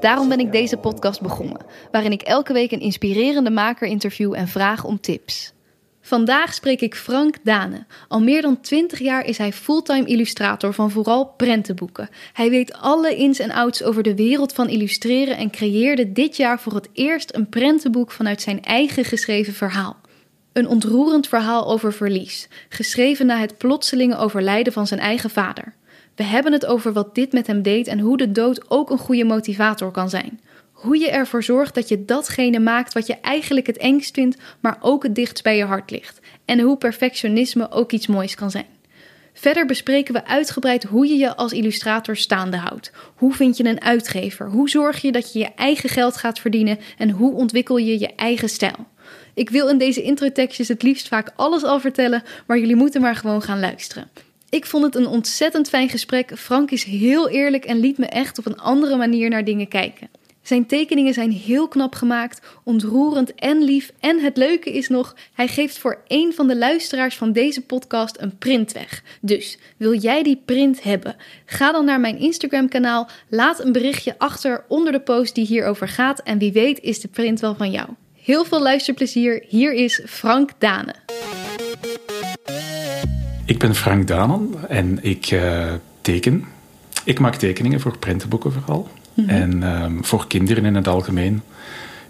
Daarom ben ik deze podcast begonnen, waarin ik elke week een inspirerende maker interview en vraag om tips. Vandaag spreek ik Frank Dane. Al meer dan 20 jaar is hij fulltime illustrator van vooral prentenboeken. Hij weet alle ins en outs over de wereld van illustreren en creëerde dit jaar voor het eerst een prentenboek vanuit zijn eigen geschreven verhaal. Een ontroerend verhaal over verlies, geschreven na het plotselinge overlijden van zijn eigen vader. We hebben het over wat dit met hem deed en hoe de dood ook een goede motivator kan zijn. Hoe je ervoor zorgt dat je datgene maakt wat je eigenlijk het engst vindt, maar ook het dichtst bij je hart ligt. En hoe perfectionisme ook iets moois kan zijn. Verder bespreken we uitgebreid hoe je je als illustrator staande houdt. Hoe vind je een uitgever? Hoe zorg je dat je je eigen geld gaat verdienen? En hoe ontwikkel je je eigen stijl? Ik wil in deze introtekstjes het liefst vaak alles al vertellen, maar jullie moeten maar gewoon gaan luisteren. Ik vond het een ontzettend fijn gesprek. Frank is heel eerlijk en liet me echt op een andere manier naar dingen kijken. Zijn tekeningen zijn heel knap gemaakt, ontroerend en lief. En het leuke is nog, hij geeft voor één van de luisteraars van deze podcast een print weg. Dus wil jij die print hebben? Ga dan naar mijn Instagram-kanaal, laat een berichtje achter onder de post die hierover gaat. En wie weet is de print wel van jou. Heel veel luisterplezier. Hier is Frank Dane. Ik ben Frank Danen en ik uh, teken. Ik maak tekeningen voor prentenboeken vooral. Mm -hmm. En um, voor kinderen in het algemeen.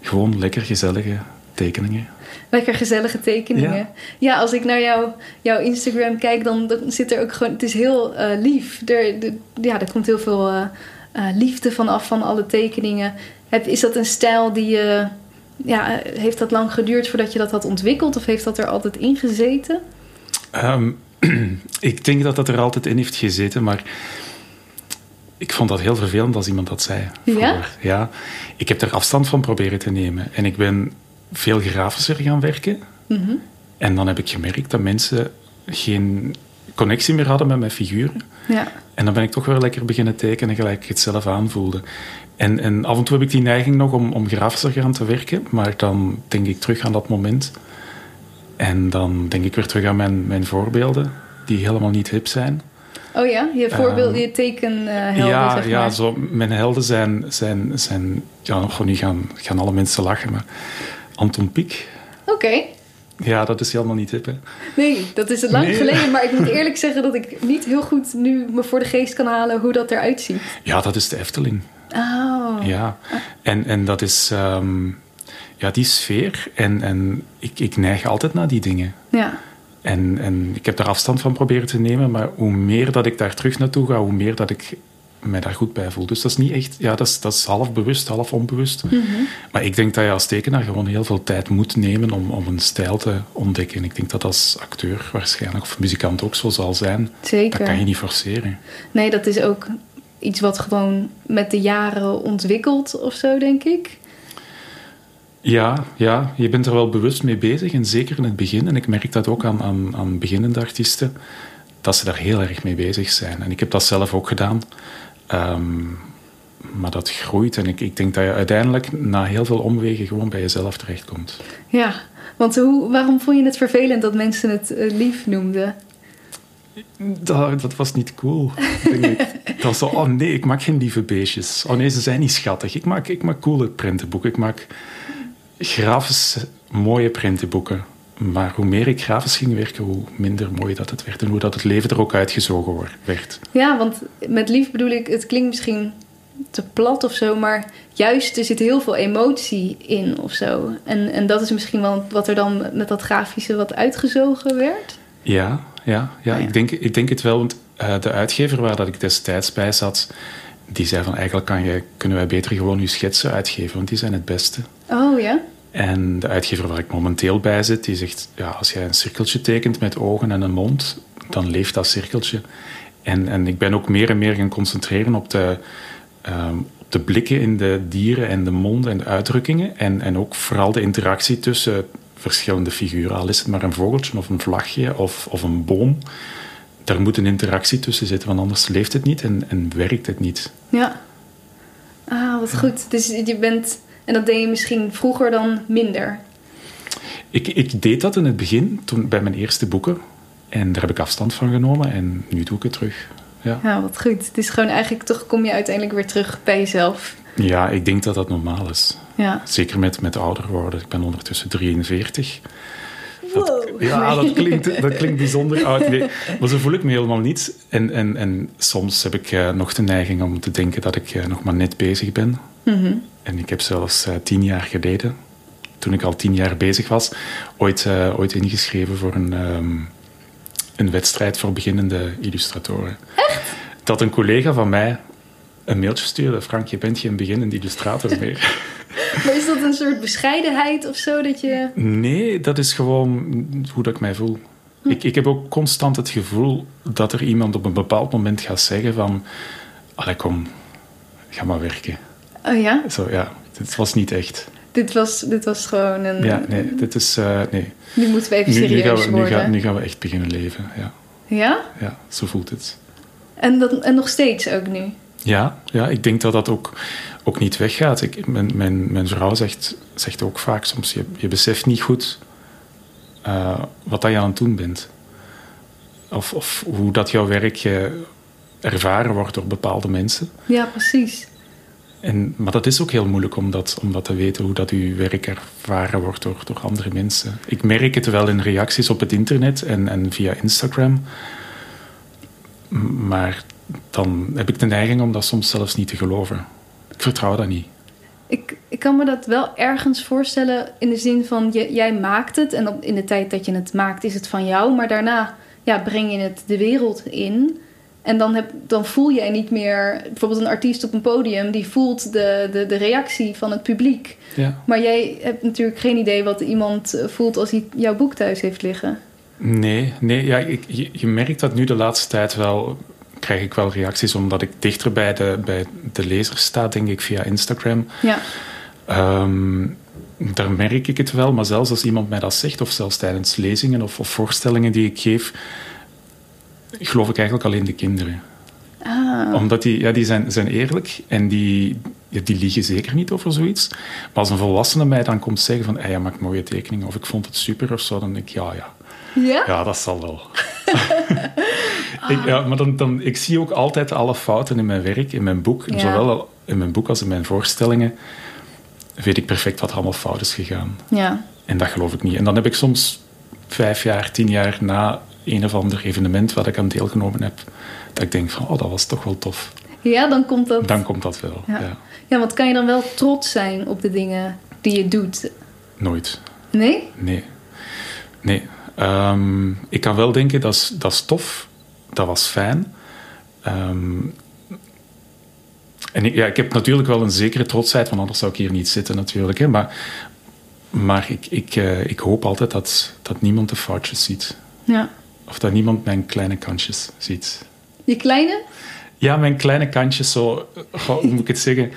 Gewoon lekker gezellige tekeningen. Lekker gezellige tekeningen. Ja, ja als ik naar jou, jouw Instagram kijk, dan, dan, zit er ook gewoon... Het is heel uh, lief. Er, de, ja, er komt heel veel uh, liefde vanaf van alle tekeningen. Heb, is dat een stijl die je... ja, heeft dat lang geduurd voordat je dat had ontwikkeld? Of heeft dat er altijd in gezeten? Um, ik denk dat dat er altijd in heeft gezeten, maar ik vond dat heel vervelend als iemand dat zei. Ja? ja? Ik heb er afstand van proberen te nemen. En ik ben veel grafischer gaan werken. Mm -hmm. En dan heb ik gemerkt dat mensen geen connectie meer hadden met mijn figuren. Ja. En dan ben ik toch weer lekker beginnen tekenen, gelijk ik het zelf aanvoelde. En, en af en toe heb ik die neiging nog om, om grafischer gaan te werken, maar dan denk ik terug aan dat moment. En dan denk ik weer terug aan mijn, mijn voorbeelden, die helemaal niet hip zijn. Oh ja, je voorbeeld, uh, je tekenhelden, ja, zeg maar. Ja, zo, mijn helden zijn, zijn, zijn ja, nog nu gaan, gaan alle mensen lachen, maar Anton Pieck. Oké. Okay. Ja, dat is helemaal niet hip, hè? Nee, dat is lang nee. geleden. Maar ik moet eerlijk zeggen dat ik niet heel goed nu me voor de geest kan halen hoe dat eruit ziet. Ja, dat is de Efteling. Oh. Ja, en, en dat is... Um, ja, die sfeer. En, en ik, ik neig altijd naar die dingen. Ja. En, en ik heb daar afstand van proberen te nemen, maar hoe meer dat ik daar terug naartoe ga, hoe meer dat ik mij daar goed bij voel. Dus dat is niet echt, ja, dat is, dat is half bewust, half onbewust. Mm -hmm. Maar ik denk dat je als tekenaar gewoon heel veel tijd moet nemen om, om een stijl te ontdekken. En ik denk dat als acteur waarschijnlijk, of muzikant ook zo zal zijn. Zeker. Dat kan je niet forceren. Nee, dat is ook iets wat gewoon met de jaren ontwikkelt of zo, denk ik. Ja, ja, je bent er wel bewust mee bezig. En zeker in het begin, en ik merk dat ook aan, aan, aan beginnende artiesten, dat ze daar heel erg mee bezig zijn. En ik heb dat zelf ook gedaan. Um, maar dat groeit. En ik, ik denk dat je uiteindelijk na heel veel omwegen gewoon bij jezelf terechtkomt. Ja, want hoe, waarom vond je het vervelend dat mensen het uh, lief noemden? Dat, dat, was niet cool. Denk ik. Dat was zo, oh nee, ik maak geen lieve beestjes. Oh nee, ze zijn niet schattig. Ik maak, ik maak coole prentenboeken. Ik maak grafisch mooie prentenboeken. Maar hoe meer ik grafisch ging werken, hoe minder mooi dat het werd. En hoe dat het leven er ook uitgezogen werd. Ja, want met lief bedoel ik, het klinkt misschien te plat of zo, maar juist er zit heel veel emotie in of zo. En, en dat is misschien wel wat er dan met dat grafische wat uitgezogen werd. Ja, ja, ja, Ah, ja. Ik, denk, ik denk het wel. Want uh, de uitgever waar dat ik destijds bij zat, die zei van eigenlijk kan je, kunnen wij beter gewoon uw schetsen uitgeven, want die zijn het beste. Oh ja? En de uitgever waar ik momenteel bij zit, die zegt, ja, als jij een cirkeltje tekent met ogen en een mond, dan leeft dat cirkeltje. En, en ik ben ook meer en meer gaan concentreren op de, um, op de blikken in de dieren en de monden en de uitdrukkingen. En, en ook vooral de interactie tussen verschillende figuren. Al is het maar een vogeltje of een vlagje of, of een boom. Daar moet een interactie tussen zitten, want anders leeft het niet en, en werkt het niet. Ja. Ah, wat goed. Dus je bent... En dat deed je misschien vroeger dan minder? Ik, ik deed dat in het begin, toen, bij mijn eerste boeken. En daar heb ik afstand van genomen en nu doe ik het terug. Ja, ja wat goed. Het is gewoon eigenlijk toch kom je uiteindelijk weer terug bij jezelf. Ja, ik denk dat dat normaal is. Ja. Zeker met, met ouder worden. Ik ben ondertussen 43. Ja, dat klinkt, dat klinkt bijzonder oud. Nee, maar zo voel ik me helemaal niet. En, en, en soms heb ik uh, nog de neiging om te denken dat ik uh, nog maar net bezig ben. Mhm. En ik heb zelfs uh, tien jaar geleden, toen ik al tien jaar bezig was, ooit, ooit ingeschreven voor een, um, een wedstrijd voor beginnende illustratoren. Echt? Dat een collega van mij een mailtje stuurde. Frank, je bent geen beginnende illustrator meer. Maar is dat een soort bescheidenheid of zo? Dat je... Nee, dat is gewoon hoe dat ik mij voel. Hm. Ik, ik heb ook constant het gevoel dat er iemand op een bepaald moment gaat zeggen van... Allee, kom, ga maar werken. Oh ja? Zo, ja. Het was niet echt. Dit was, dit was gewoon een... Ja, nee, dit is... Uh, nee. Nu moeten we even nu, serieus nu gaan we, worden. Nu gaan, nu gaan we echt beginnen leven, ja. Ja? Ja, zo voelt het. En, dat, en nog steeds ook nu? Ja, ja, ik denk dat dat ook, ook niet weggaat. Ik, mijn, mijn, mijn vrouw zegt, zegt ook vaak soms, je, je beseft niet goed uh, wat dat je aan het doen bent. Of, of hoe dat jouw werk uh, ervaren wordt door bepaalde mensen. Ja, precies. En, maar dat is ook heel moeilijk om dat, om dat te weten, hoe dat uw werk ervaren wordt door, door andere mensen. Ik merk het wel in reacties op het internet en, en via Instagram. Maar dan heb ik de neiging om dat soms zelfs niet te geloven. Ik vertrouw dat niet. Ik, ik kan me dat wel ergens voorstellen in de zin van je, jij maakt het en op, in de tijd dat je het maakt is het van jou, maar daarna ja, breng je het de wereld in. En dan, heb, dan voel jij niet meer, bijvoorbeeld een artiest op een podium, die voelt de, de, de reactie van het publiek. Ja. Maar jij hebt natuurlijk geen idee wat iemand voelt als hij jouw boek thuis heeft liggen. Nee, nee ja, ik, je, je merkt dat nu de laatste tijd wel krijg ik wel reacties omdat ik dichter bij de, bij de lezer sta, denk ik, via Instagram. Ja. Um, daar merk ik het wel, maar zelfs als iemand mij dat zegt, of zelfs tijdens lezingen of, of voorstellingen die ik geef, geloof ik eigenlijk alleen de kinderen. Ah. Omdat die, ja, die zijn, zijn eerlijk en die, die liegen zeker niet over zoiets. Maar als een volwassene mij dan komt zeggen van, hey, je maakt mooie tekeningen of ik vond het super of zo, dan denk ik, ja, ja. Ja? Ja, dat zal wel. ik, ja, maar dan, dan, ik zie ook altijd alle fouten in mijn werk, in mijn boek. Ja. Zowel in mijn boek als in mijn voorstellingen weet ik perfect wat er allemaal fout is gegaan. Ja. En dat geloof ik niet. En dan heb ik soms vijf jaar, tien jaar na een of ander evenement waar ik aan deelgenomen heb, dat ik denk van, oh, dat was toch wel tof. Ja, dan komt dat... Dan komt dat wel, Ja. ja. Ja, want kan je dan wel trots zijn op de dingen die je doet? Nooit. Nee? Nee. Nee. Ehm, ik kan wel denken, dat is, dat is tof. Dat was fijn. Ehm, en ik, ja, ik heb natuurlijk wel een zekere trotsheid, want anders zou ik hier niet zitten natuurlijk. Hè. Maar, maar ik, ik, eh, ik hoop altijd dat, dat niemand de foutjes ziet. Ja. Of dat niemand mijn kleine kantjes ziet. Je kleine? Ja, mijn kleine kantjes, zo, hoe moet ik het zeggen?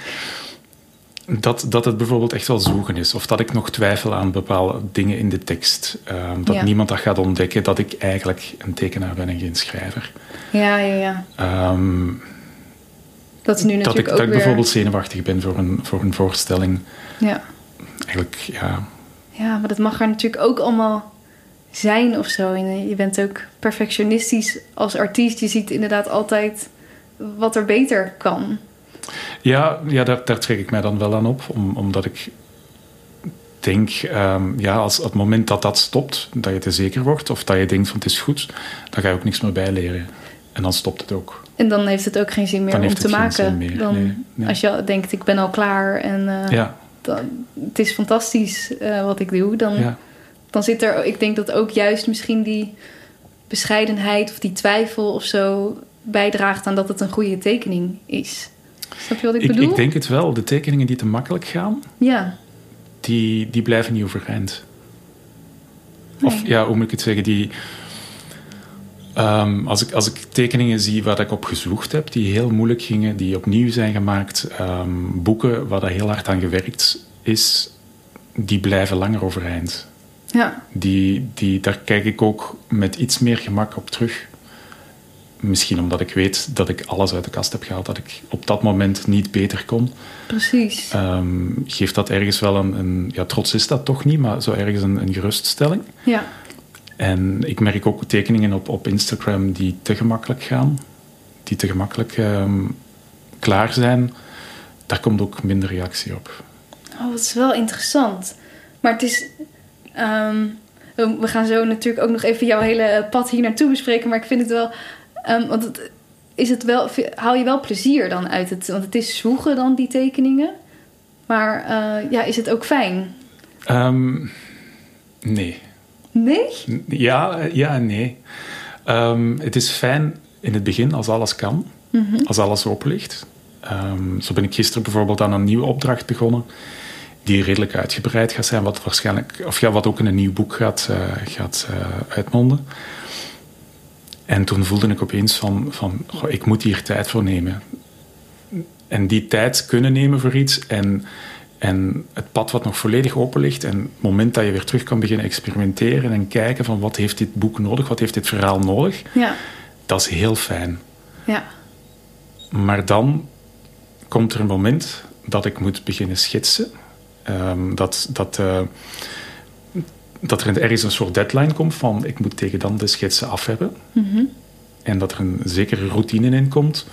Dat, dat het bijvoorbeeld echt wel zoeken is. Of dat ik nog twijfel aan bepaalde dingen in de tekst. Ehm, dat Ja. niemand dat gaat ontdekken dat ik eigenlijk een tekenaar ben en geen schrijver. Ja, ja, ja. Ehm, Dat is nu dat ik, natuurlijk dat ook ik weer... bijvoorbeeld zenuwachtig ben voor een, voor een voorstelling. Ja. Eigenlijk, ja... ja, maar dat mag er natuurlijk ook allemaal zijn of zo. En je bent ook perfectionistisch als artiest. Je ziet inderdaad altijd wat er beter kan. Ja, ja daar, daar trek ik mij dan wel aan op. Om, omdat ik denk, ehm, ja, als het moment dat dat stopt, dat je te zeker wordt, of dat je denkt van het is goed, dan ga je ook niks meer bijleren. En dan stopt het ook. En dan heeft het ook geen zin meer Dan om te maken. meer, Dan, nee, nee. Als je denkt, ik ben al klaar en eh, Ja, dan, het is fantastisch eh, wat ik doe. Dan, ja. dan zit er, ik denk dat ook juist misschien die bescheidenheid of die twijfel of zo bijdraagt aan dat het een goede tekening is. Snap je wat ik, Ik, bedoel? ik denk het wel. De tekeningen die te makkelijk gaan, Ja, die, die blijven niet overeind. Of ja, hoe moet ik het zeggen? Die, ehm, als, ik, als ik tekeningen zie waar ik op gezwoegd heb, die heel moeilijk gingen, die opnieuw zijn gemaakt, ehm, boeken waar dat heel hard aan gewerkt is, die blijven langer overeind. Ja. Die, die, daar kijk ik ook met iets meer gemak op terug. Misschien omdat ik weet dat ik alles uit de kast heb gehaald, dat ik op dat moment niet beter kon. Precies. Ehm, geeft dat ergens wel een, een, Ja, trots is dat toch niet, maar zo ergens een, een geruststelling. Ja. En ik merk ook tekeningen op, op Instagram die te gemakkelijk gaan, die te gemakkelijk ehm, klaar zijn. Daar komt ook minder reactie op. Oh, dat is wel interessant. Maar het is. ehm, we gaan zo natuurlijk ook nog even jouw hele pad hier naartoe bespreken. Maar ik vind het wel. Ehm, want het, is het wel, haal je wel plezier dan uit het. Want het is zwoegen dan, die tekeningen. Maar eh, ja, is het ook fijn? Ehm, nee. Nee? Ja, ja en nee. Ehm, het is fijn in het begin als alles kan, als alles open ligt. Zo ben ik gisteren bijvoorbeeld aan een nieuwe opdracht begonnen, die redelijk uitgebreid gaat zijn, wat waarschijnlijk, of ja, wat ook in een nieuw boek gaat, eh, gaat eh, uitmonden. En toen voelde ik opeens van, van goh, ik moet hier tijd voor nemen. En die tijd kunnen nemen voor iets en, en het pad wat nog volledig open ligt en het moment dat je weer terug kan beginnen experimenteren en kijken van wat heeft dit boek nodig, wat heeft dit verhaal nodig, Ja. dat is heel fijn. Ja. Maar dan komt er een moment dat ik moet beginnen schetsen. Ehm, dat, dat, eh, dat er ergens een soort deadline komt van ik moet tegen dan de schetsen af hebben. Mhm. En dat er een zekere routine in komt.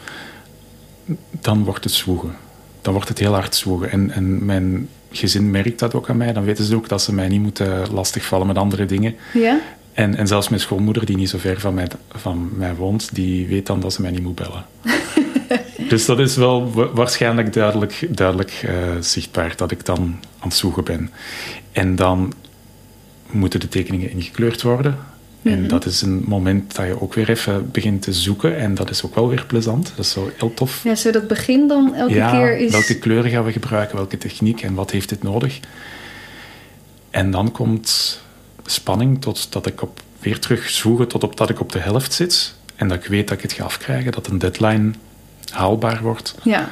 Dan wordt het zwoegen. Dan wordt het heel hard zwoegen. En, en mijn gezin merkt dat ook aan mij. Dan weten ze ook dat ze mij niet moeten lastigvallen met andere dingen. Ja? En, en zelfs mijn schoonmoeder, die niet zo ver van mij, van mij woont, die weet dan dat ze mij niet moet bellen. dus dat is wel wa- waarschijnlijk duidelijk, duidelijk eh, zichtbaar dat ik dan aan het zoeken ben. En dan moeten de tekeningen ingekleurd worden. En dat is een moment dat je ook weer even begint te zoeken. En dat is ook wel weer plezant. Dat is zo heel tof. Ja, zo dat begin dan elke ja, keer is... welke kleuren gaan we gebruiken, welke techniek en wat heeft dit nodig? En dan komt spanning totdat ik op, weer terug zoeken tot op dat ik op de helft zit. En dat ik weet dat ik het ga afkrijgen, dat een deadline haalbaar wordt. Ja.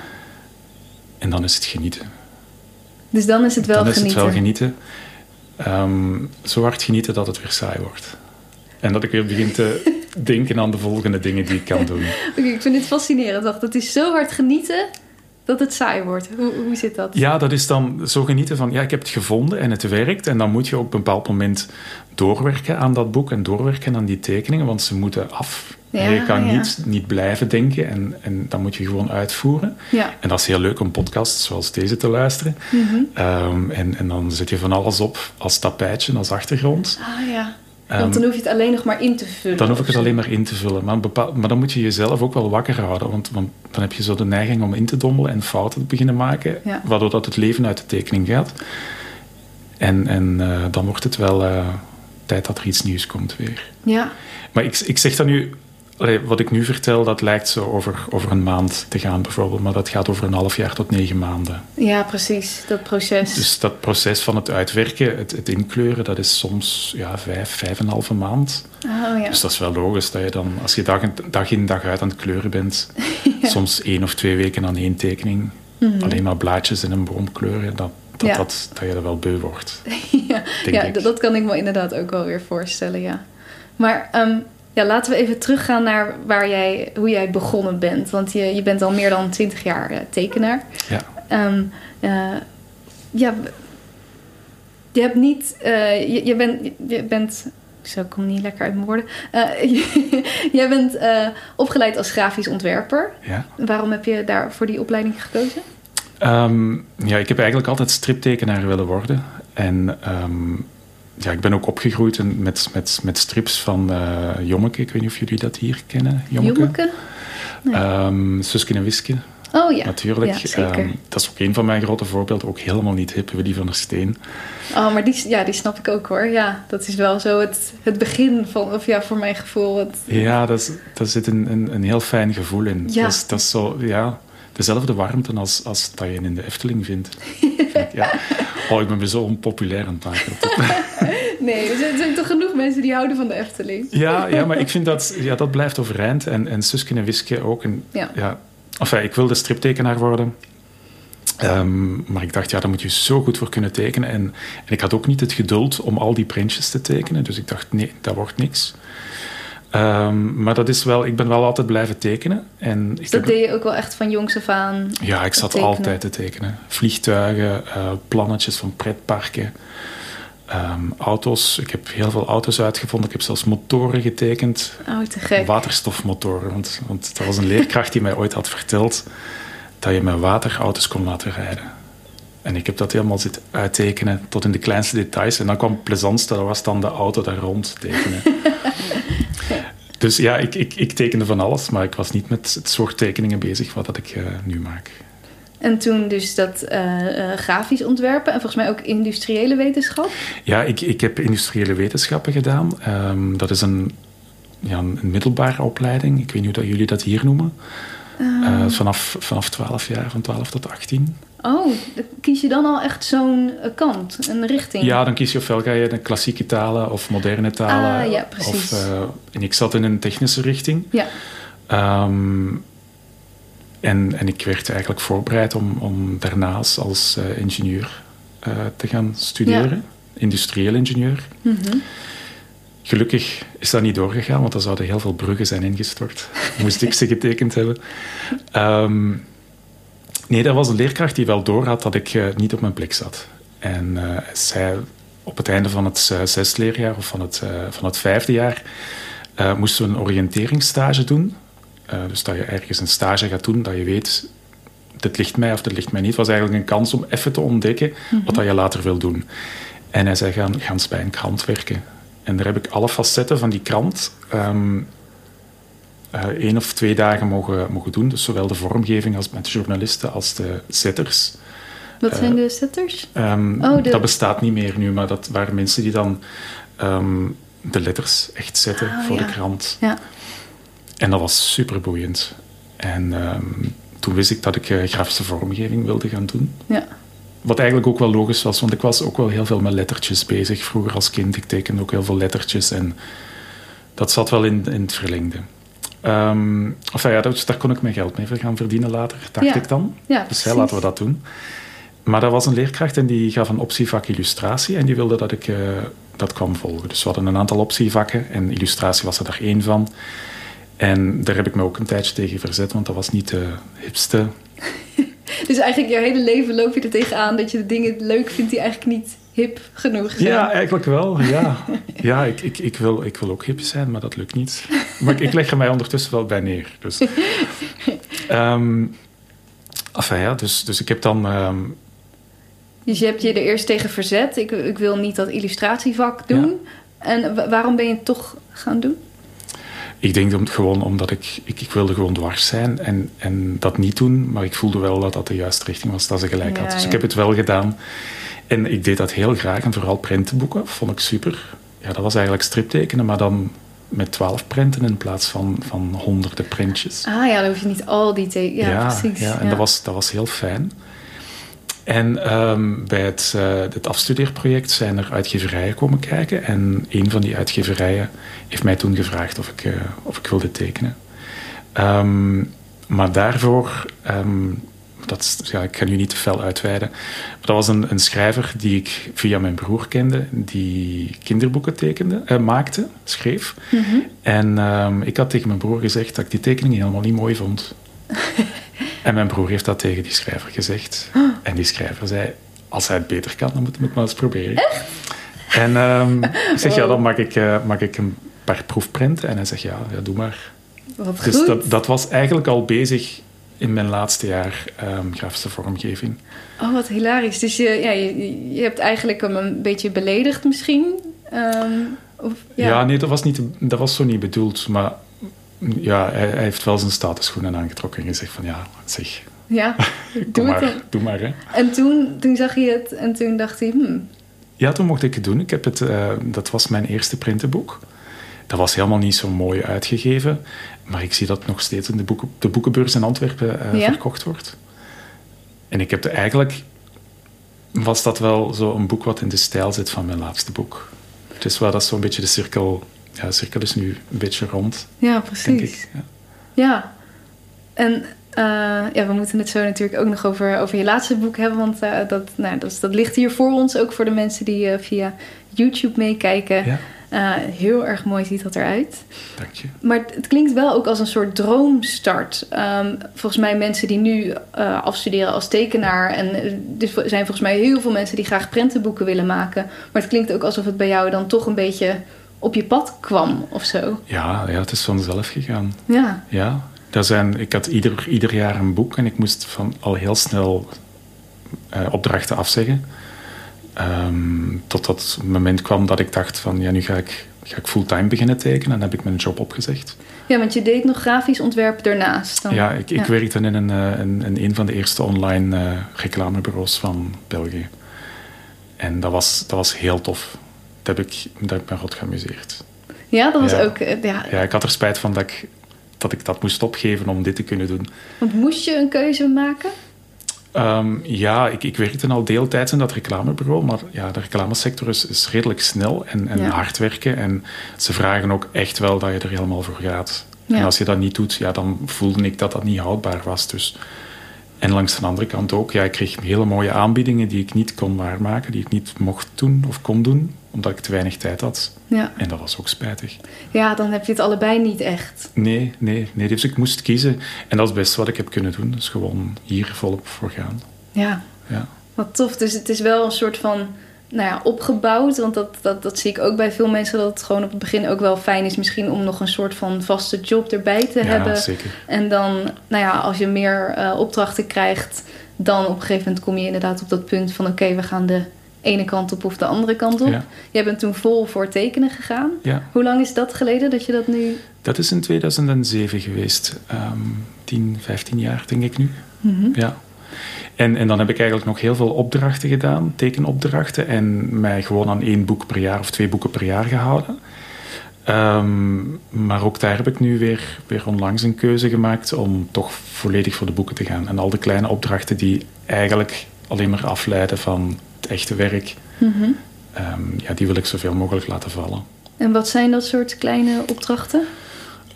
En dan is het genieten. Dus dan is het wel dan is genieten. het wel genieten. Ehm, zo hard genieten dat het weer saai wordt. En dat ik weer begin te denken aan de volgende dingen die ik kan doen. Oké, ik vind dit fascinerend. Wacht, het is zo hard genieten dat het saai wordt. Hoe, hoe zit dat? Ja, dat is dan zo genieten van, ja, ik heb het gevonden en het werkt. En dan moet je op een bepaald moment doorwerken aan dat boek en doorwerken aan die tekeningen, want ze moeten af. Ja, je kan ja. niet, niet blijven denken en, en dan moet je gewoon uitvoeren. Ja. En dat is heel leuk om podcasts zoals deze te luisteren. Mhm. Ehm, en, en dan zet je van alles op als tapijtje, als achtergrond. Ah ja. Ehm, Want dan hoef je het alleen nog maar in te vullen. Dan hoef ik het alleen maar in te vullen. Maar, bepaal- maar dan moet je jezelf ook wel wakker houden. Want, want dan heb je zo de neiging om in te dommelen en fouten te beginnen maken. Waardoor dat het leven uit de tekening gaat. En, en eh, dan wordt het wel eh, tijd dat er iets nieuws komt weer. Ja. Maar ik, ik zeg dat nu... allee, wat ik nu vertel, dat lijkt zo over, over een maand te gaan bijvoorbeeld. Maar dat gaat over een half jaar tot negen maanden. ja, precies. Dat proces. Dus dat proces van het uitwerken, het, het inkleuren, dat is soms ja, vijf, vijf en een halve maand. oh ja. Dus dat is wel logisch dat je dan, als je dag in, dag in dag uit aan het kleuren bent, soms één of twee weken aan één tekening, alleen maar blaadjes in een boom kleuren, dat, dat, Mhm. Ja. dat, dat je er wel beu wordt. ja, ja dat, kan ik me inderdaad ook wel weer voorstellen, ja. Maar ehm, ja, laten we even teruggaan naar waar jij, hoe jij begonnen bent. Want je, je bent al meer dan twintig jaar eh, tekenaar. Ja. Ehm, eh, ja, je hebt niet... eh, je, je, bent, je bent... Zo, kom niet lekker uit mijn woorden. Jij bent opgeleid als grafisch ontwerper. Ja. Waarom heb je daar voor die opleiding gekozen? Ehm, ja, ik heb eigenlijk altijd striptekenaar willen worden. En ehm, ja, ik ben ook opgegroeid met, met, met strips van eh Jommeke. Ik weet niet of jullie dat hier kennen. Jommeke. Jommeke? Nee. Ehm, Suske en Wiske. Oh ja. Natuurlijk. Ja. Ehm, dat is ook een van mijn grote voorbeelden. Ook helemaal niet hip, Willy van der Steen. Oh, maar die, ja, die snap ik ook hoor. Ja, dat is wel zo het, het begin van, of ja, voor mijn gevoel. Het, Ja, dat is, daar zit een, een, een heel fijn gevoel in. Ja. Dat, is, dat is zo, ja, dezelfde warmte als, als dat je in de Efteling vindt. Ja. Oh, ik ben me zo onpopulair aan het maken. nee, er zijn, toch genoeg mensen die houden van de Efteling. Ja, ja maar ik vind dat, ja, dat blijft overeind. En, en Suske en Wiske ook. En, Ja. ja. Enfin, ik wilde striptekenaar worden. Ehm, maar ik dacht, ja, daar moet je zo goed voor kunnen tekenen. En, en, ik had ook niet het geduld om al die printjes te tekenen. Dus ik dacht, nee, dat wordt niks. Um, maar dat is wel, ik ben wel altijd blijven tekenen. En dus dat deed je ook wel echt van jongs af aan? Ja, ik zat altijd te tekenen. Vliegtuigen, uh, plannetjes van pretparken. Um, auto's. Ik heb heel veel auto's uitgevonden. Ik heb zelfs motoren getekend. Oh, te gek. Waterstofmotoren. Want, want dat was een leerkracht die mij ooit had verteld dat je met water auto's kon laten rijden. En ik heb dat helemaal zitten uittekenen tot in de kleinste details. En dan kwam het plezantste, dat was dan de auto daar rond tekenen. dus ja, ik, ik, ik, tekende van alles, maar ik was niet met het soort tekeningen bezig wat dat ik uh, nu maak. En toen dus dat uh, grafisch ontwerpen en volgens mij ook industriële wetenschap? Ja, ik, ik heb industriële wetenschappen gedaan. Um, dat is een, ja, een middelbare opleiding. Ik weet niet hoe dat jullie dat hier noemen. Uh, vanaf, vanaf 12 jaar, van 12 tot 18. Oh, kies je dan al echt zo'n kant, een richting? Ja, dan kies je ofwel ga je de klassieke talen of moderne talen. Ah, ja, precies. Of, uh, en ik zat in een technische richting. Ja. Um, en, en ik werd eigenlijk voorbereid om, om daarnaast als uh, ingenieur uh, te gaan studeren. Ja. Industrieel ingenieur. Mm -hmm. Gelukkig is dat niet doorgegaan, want er zouden heel veel bruggen zijn ingestort. Moest ik ze getekend hebben. Um, nee, dat was een leerkracht die wel door had dat ik uh, niet op mijn plek zat. En uh, zij, op het einde van het uh, zesde leerjaar of van het, van het vijfde jaar moesten we een oriënteringsstage doen. dus dat je ergens een stage gaat doen, dat je weet, dit ligt mij of dit ligt mij niet. Het was eigenlijk een kans om even te ontdekken mm -hmm. wat dat je later wil doen. En hij zei, gaan, gaan bij een krant werken. En daar heb ik alle facetten van die krant um, uh, één of twee dagen mogen, mogen doen. Dus zowel de vormgeving als met de journalisten als de zetters. Wat zijn de zetters? Um, oh, de... Dat bestaat niet meer nu, maar dat waren mensen die dan um, de letters echt zetten ah, voor ja. de krant. Ja. En dat was super boeiend. En toen wist ik dat ik uh, grafische vormgeving wilde gaan doen. Ja. Wat eigenlijk ook wel logisch was, want ik was ook wel heel veel met lettertjes bezig vroeger als kind. Ik tekende ook heel veel lettertjes en dat zat wel in, in het verlengde. Um, enfin, ja, dus daar kon ik mijn geld mee gaan verdienen later, dacht ja. ik dan. Ja, dus ja, laten we dat doen. Maar dat was een leerkracht en die gaf een optievak illustratie en die wilde dat ik uh, dat kwam volgen. Dus we hadden een aantal optievakken en illustratie was er daar één van. En daar heb ik me ook een tijdje tegen verzet, want dat was niet de hipste dus eigenlijk jouw hele leven loop je er tegenaan dat je de dingen leuk vindt die eigenlijk niet hip genoeg zijn. Ja, eigenlijk wel. Ja, ja ik, ik, ik, wil, ik wil ook hip zijn, maar dat lukt niet. Maar ik, ik leg er mij ondertussen wel bij neer. Dus, um, enfin, ja, dus, dus ik heb dan... Um, dus je hebt je er eerst tegen verzet. Ik, ik wil niet dat illustratievak doen. Ja. En waarom ben je het toch gaan doen? Ik denk om, gewoon omdat ik, ik, ik, wilde gewoon dwars zijn en, en dat niet doen, maar ik voelde wel dat dat de juiste richting was, dat ze gelijk Ja, had. Dus ja. ik heb het wel gedaan. En ik deed dat heel graag en vooral prentenboeken vond ik super. Ja, dat was eigenlijk striptekenen, maar dan met twaalf prenten in plaats van, van honderden printjes. Ah ja, dan hoef je niet al die tekenen. Ja, ja, precies. Ja, en Dat, was, dat was heel fijn. En um, bij het, uh, het afstudeerproject zijn er uitgeverijen komen kijken. En een van die uitgeverijen heeft mij toen gevraagd of ik, uh, of ik wilde tekenen. Um, maar daarvoor, um, dat, ja, ik ga nu niet te fel uitweiden. Maar dat was een, een, schrijver die ik via mijn broer kende, die kinderboeken tekende, uh, maakte, schreef. Mm -hmm. En ik had tegen mijn broer gezegd dat ik die tekeningen helemaal niet mooi vond. En mijn broer heeft dat tegen die schrijver gezegd. En die schrijver zei, als hij het beter kan, dan moet hij het maar eens proberen. Echt? En um, ik zeg, ja, dan mag ik, uh, mag ik een paar proefprinten. En hij zegt, ja, ja doe maar. Wat dus goed. dat, dat was eigenlijk al bezig in mijn laatste jaar um, grafische vormgeving. Oh, wat hilarisch. Dus je, ja, je, je hebt eigenlijk hem een beetje beledigd misschien? Um, of, ja. ja, nee, dat was, niet, dat was zo niet bedoeld. Maar ja, hij, hij, heeft wel zijn statusschoenen aangetrokken en gezegd van ja, zeg. Ja, doe maar, het. Doe maar, hè. En toen, toen zag je het en toen dacht hij, hmm. Ja, toen mocht ik het doen. Ik heb het, uh, dat was mijn eerste printenboek. Dat was helemaal niet zo mooi uitgegeven. Maar ik zie dat nog steeds in de, boeken, de boekenbeurs in Antwerpen uh, ja? verkocht wordt. En ik heb er eigenlijk... Was dat wel zo een boek wat in de stijl zit van mijn laatste boek. Dus wel dat zo'n beetje de cirkel ja, de cirkel is nu een beetje rond. Ja, precies. Denk ik. Ja. ja. En eh, ja, we moeten het zo natuurlijk ook nog over, over je laatste boek hebben. Want uh, dat, nou, dat, dat ligt hier voor ons, ook voor de mensen die uh, via YouTube meekijken. Ja. Heel erg mooi ziet dat eruit. Dank je. Maar het klinkt wel ook als een soort droomstart. Um, volgens mij mensen die nu afstuderen als tekenaar. En er zijn volgens mij heel veel mensen die graag prentenboeken willen maken. Maar het klinkt ook alsof het bij jou dan toch een beetje op je pad kwam of zo. Ja, ja het is vanzelf gegaan. Ja. Ja, dat zijn, ik had ieder, ieder jaar een boek en ik moest van al heel snel uh, opdrachten afzeggen. Um, totdat het moment kwam dat ik dacht van ja, nu ga ik, ga ik fulltime beginnen tekenen en heb ik mijn job opgezegd. Ja, want je deed nog grafisch ontwerp daarnaast. Dan. Ja, ik, ik ja. werkte in een, in, in een van de eerste online uh, reclamebureaus van België. En dat was, dat was heel tof. Dat heb ik, dat heb ik me rot geamuseerd. Ja, dat was ja. ook... uh, Ja. Ja, ik had er spijt van dat ik, dat ik dat moest opgeven om dit te kunnen doen. Want moest je een keuze maken? Um, ja, ik, ik werkte al deeltijds in dat reclamebureau, maar ja, de reclamesector is, is redelijk snel en, en Ja. hard werken. En ze vragen ook echt wel dat je er helemaal voor gaat. Ja. En als je dat niet doet, ja, dan voelde ik dat dat niet houdbaar was. Dus. En langs de andere kant ook, ja, ik kreeg hele mooie aanbiedingen die ik niet kon waarmaken, die ik niet mocht doen of kon doen, omdat ik te weinig tijd had. Ja. En dat was ook spijtig. ja, dan heb je het allebei niet echt. Nee, nee, nee. Dus ik moest kiezen. En dat is best wat ik heb kunnen doen. Dus gewoon hier volop voor gaan. Ja, Ja. wat tof. Dus het is wel een soort van nou ja, opgebouwd. Want dat, dat, dat zie ik ook bij veel mensen. Dat het gewoon op het begin ook wel fijn is misschien om nog een soort van vaste job erbij te ja, hebben. zeker. En dan, nou ja, als je meer eh, opdrachten krijgt, dan op een gegeven moment kom je inderdaad op dat punt van: oké, we gaan de ene kant op of de andere kant op. Ja. Jij bent toen vol voor tekenen gegaan. Ja, Hoe lang is dat geleden dat je dat nu. dat is in 2007 geweest. Ehm 10, 15 jaar denk ik nu. Mhm. Ja. En, en dan heb ik eigenlijk nog heel veel opdrachten gedaan, tekenopdrachten, en mij gewoon aan één boek per jaar of twee boeken per jaar gehouden. Ehm, maar ook daar heb ik nu weer, weer onlangs een keuze gemaakt om toch volledig voor de boeken te gaan. En al de kleine opdrachten die eigenlijk alleen maar afleiden van het echte werk, Mhm. ehm, ja, die wil ik zoveel mogelijk laten vallen. En wat zijn dat soort kleine opdrachten?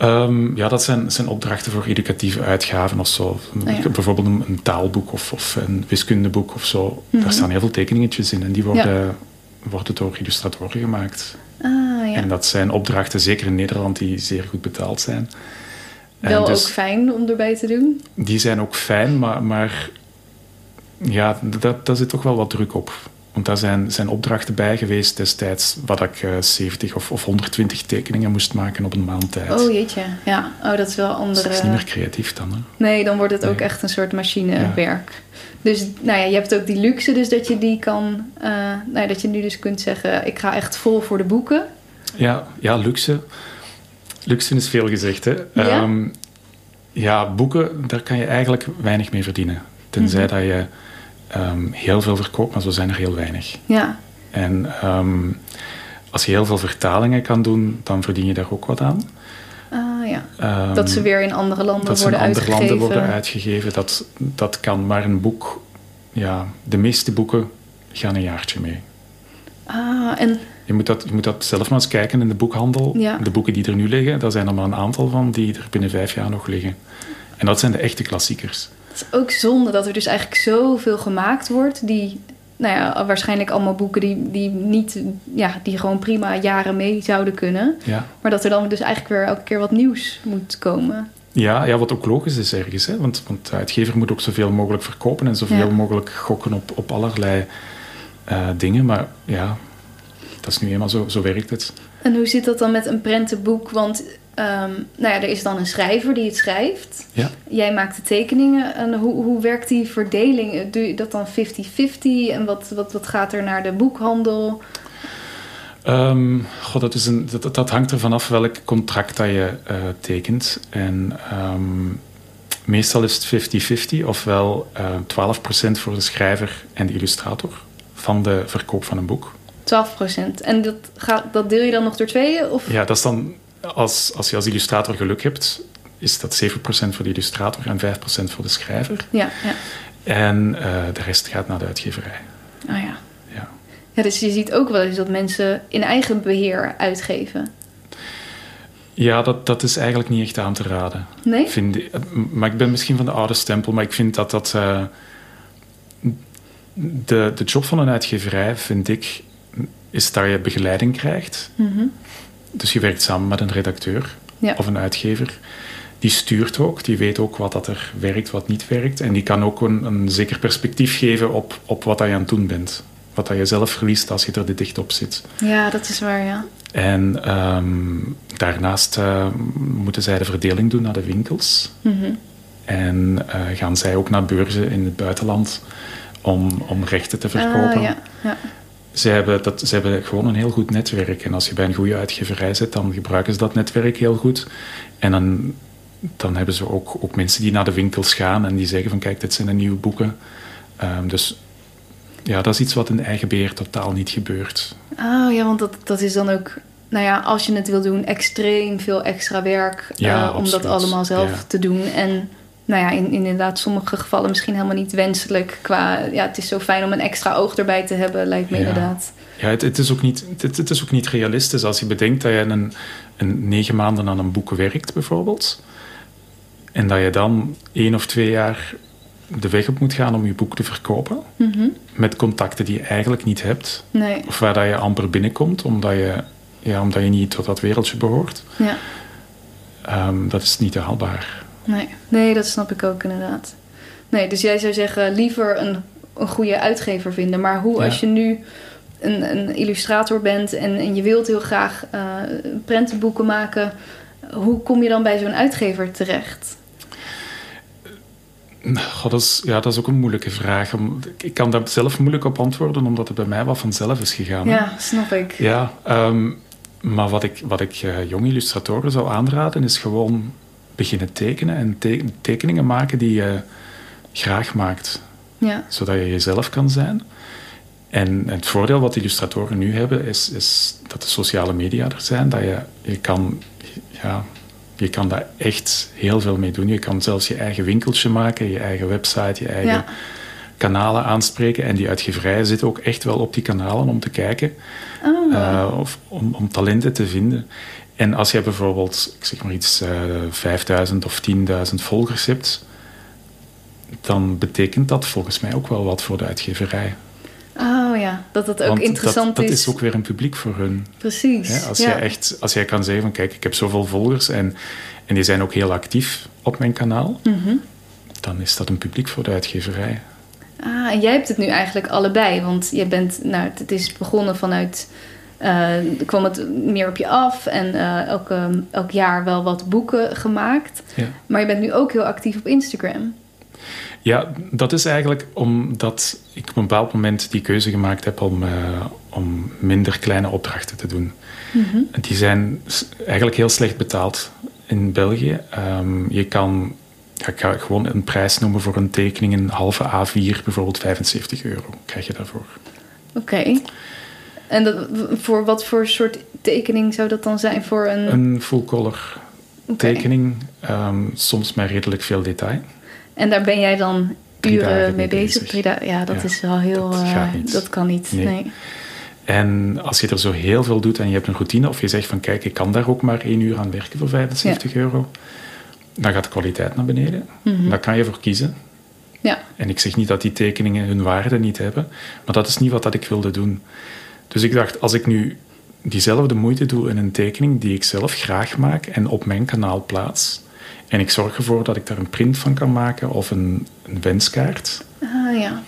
Ehm, ja, dat zijn, zijn opdrachten voor educatieve uitgaven of zo. Ah, ja. Bijvoorbeeld een, een taalboek of, of een wiskundeboek of zo. Mhm. Daar staan heel veel tekeningetjes in en die worden, worden door illustratoren gemaakt. Ah ja. En dat zijn opdrachten, zeker in Nederland, die zeer goed betaald zijn. Wel dus ook fijn om erbij te doen. Die zijn ook fijn, maar, maar ja, dat, daar zit toch wel wat druk op. Want daar zijn, zijn opdrachten bij geweest destijds, wat ik eh, 70 of, of 120 tekeningen moest maken op een maand tijd. Oh jeetje, ja. Oh, dat is wel andere... dat is niet meer creatief dan. Hè? Nee, dan wordt het ook echt een soort machinewerk. Dus nou ja, je hebt ook die luxe dus dat je die kan... eh, nou ja, dat je nu dus kunt zeggen, ik ga echt vol voor de boeken. Ja, ja luxe. Luxe is veel gezegd. Hè. Ja? Ehm, ja, boeken, daar kan je eigenlijk weinig mee verdienen. Tenzij Mhm. dat je ehm, heel veel verkoopt, maar zo zijn er heel weinig. Ja, En ehm, als je heel veel vertalingen kan doen, dan verdien je daar ook wat aan. ah ja. Ehm, Dat ze weer in andere landen dat ze in worden andere uitgegeven. landen worden uitgegeven, dat, dat kan. Maar een boek, ja, de meeste boeken gaan een jaartje mee. Ah, en Je moet, dat, je moet dat zelf maar eens kijken in de boekhandel. Ja. De boeken die er nu liggen, daar zijn er maar een aantal van die er binnen vijf jaar nog liggen. En dat zijn de echte klassiekers. Het is ook zonde dat er dus eigenlijk zoveel gemaakt wordt... die, nou ja, waarschijnlijk allemaal boeken die, die, niet, ja, die gewoon prima jaren mee zouden kunnen. Ja, Maar dat er dan dus eigenlijk weer elke keer wat nieuws moet komen. ja, ja wat ook logisch is ergens. Hè? Want, want de uitgever moet ook zoveel mogelijk verkopen en zoveel Ja. mogelijk mogelijk gokken op, op allerlei eh, dingen. Maar ja, dat is nu eenmaal zo, zo werkt het. En hoe zit dat dan met een prentenboek? Want ehm, nou ja, er is dan een schrijver die het schrijft. Ja. Jij maakt de tekeningen. En hoe, hoe werkt die verdeling? Doe je dat dan 50-50? En wat, wat, wat gaat er naar de boekhandel? Ehm, dat, is een, dat, dat hangt ervan af welk contract dat je eh, tekent. En ehm, meestal is het 50-50, ofwel eh 12% voor de schrijver en de illustrator van de verkoop van een boek. 12%. En dat, gaat, dat deel je dan nog door tweeën? Of? Ja, dat is dan, als, als je als illustrator geluk hebt, is dat 7% voor de illustrator en 5% voor de schrijver. Ja, ja. En eh, de rest gaat naar de uitgeverij. Oh ja. Ja. ja. Dus je ziet ook wel eens dat mensen in eigen beheer uitgeven. Ja, dat, dat is eigenlijk niet echt aan te raden. Nee? Vind maar ik ben misschien van de oude stempel, maar ik vind dat dat... Uh, de, de job van een uitgeverij, vind ik, is dat je begeleiding krijgt. Mhm. Dus je werkt samen met een redacteur Ja. of een uitgever. Die stuurt ook, die weet ook wat dat er werkt, wat niet werkt. En die kan ook een, een zeker perspectief geven op, op wat dat je aan het doen bent. Wat dat je zelf verliest als je er dicht op zit. Ja, dat is waar, ja. En ehm, daarnaast eh, moeten zij de verdeling doen naar de winkels. Mhm. En eh, gaan zij ook naar beurzen in het buitenland om, om rechten te verkopen. Ah, ja. ja. Ze hebben, dat, ze hebben gewoon een heel goed netwerk. En als je bij een goede uitgeverij zit, dan gebruiken ze dat netwerk heel goed. En dan, dan hebben ze ook, ook mensen die naar de winkels gaan en die zeggen van kijk, dit zijn de nieuwe boeken. Ehm, dus ja, dat is iets wat in eigen beheer totaal niet gebeurt. Oh ja, want dat, dat is dan ook, nou ja, als je het wil doen, extreem veel extra werk Ja, eh, om dat allemaal zelf Ja. te doen. En nou ja, in, inderdaad, sommige gevallen misschien helemaal niet wenselijk. Qua, ja, het is zo fijn om een extra oog erbij te hebben, lijkt me Ja. inderdaad. Ja, het, het, is ook niet, het, het is ook niet realistisch als je bedenkt dat je een, een negen maanden aan een boek werkt, bijvoorbeeld. En dat je dan één of twee jaar de weg op moet gaan om je boek te verkopen. Mhm. Met contacten die je eigenlijk niet hebt. Nee, Of waar dat je amper binnenkomt, omdat je, ja, omdat je niet tot dat wereldje behoort. ja. Ehm, dat is niet haalbaar. Nee. nee, dat snap ik ook inderdaad. Nee, dus jij zou zeggen liever een, een goede uitgever vinden. Maar hoe Ja. als je nu een, een illustrator bent en, en je wilt heel graag eh, prentenboeken maken... hoe kom je dan bij zo'n uitgever terecht? Dat, is, ja, dat is ook een moeilijke vraag. Ik kan daar zelf moeilijk op antwoorden, omdat het bij mij wat vanzelf is gegaan. hè. Ja, snap ik. Ja, ehm, maar wat ik, wat ik eh, jonge illustratoren zou aanraden, is gewoon beginnen tekenen en te- tekeningen maken die je graag maakt, Ja, zodat je jezelf kan zijn. En het voordeel wat illustratoren nu hebben, is, is dat de sociale media er zijn, dat je, je kan... Ja, je kan daar echt heel veel mee doen. Je kan zelfs je eigen winkeltje maken, je eigen website, je eigen Ja. kanalen aanspreken. En die uitgeverijen zitten ook echt wel op die kanalen om te kijken Oh, eh, of om, om talenten te vinden. En als je bijvoorbeeld, ik zeg maar iets, eh 5000 of 10.000 volgers hebt, dan betekent dat volgens mij ook wel wat voor de uitgeverij. oh ja, dat dat ook Want interessant dat, dat is. is ook weer een publiek voor hun. Precies. Hè? Als, ja. jij echt, als jij kan zeggen van kijk, ik heb zoveel volgers en, en die zijn ook heel actief op mijn kanaal, Mhm. dan is dat een publiek voor de uitgeverij. Ah, en jij hebt het nu eigenlijk allebei. Want je bent, nou, het is begonnen vanuit. Eh, kwam het meer op je af en elke, elk jaar wel wat boeken gemaakt. Ja. Maar je bent nu ook heel actief op Instagram. Ja, dat is eigenlijk omdat ik op een bepaald moment die keuze gemaakt heb om, eh, om minder kleine opdrachten te doen. Die zijn eigenlijk heel slecht betaald in België. Ehm, je kan, ja, ik ga gewoon een prijs noemen voor een tekening, een halve A4, bijvoorbeeld 75 euro krijg je daarvoor. Oké. En dat, voor wat voor soort tekening zou dat dan zijn? Voor een. Een full-color tekening, ehm, soms met redelijk veel detail. En daar ben jij dan uren mee bezig? Ja, dat Ja, is wel heel. dat eh, dat kan niet. Nee. Nee. En als je er zo heel veel doet en je hebt een routine, of je zegt van kijk, ik kan daar ook maar één uur aan werken voor 75 euro, dan gaat de kwaliteit naar beneden. Mhm. Daar kan je voor kiezen. Ja. En ik zeg niet dat die tekeningen hun waarde niet hebben, maar dat is niet wat dat ik wilde doen. Dus ik dacht, als ik nu diezelfde moeite doe in een tekening die ik zelf graag maak en op mijn kanaal plaats, en ik zorg ervoor dat ik daar een print van kan maken of een, een wenskaart, Ah ja.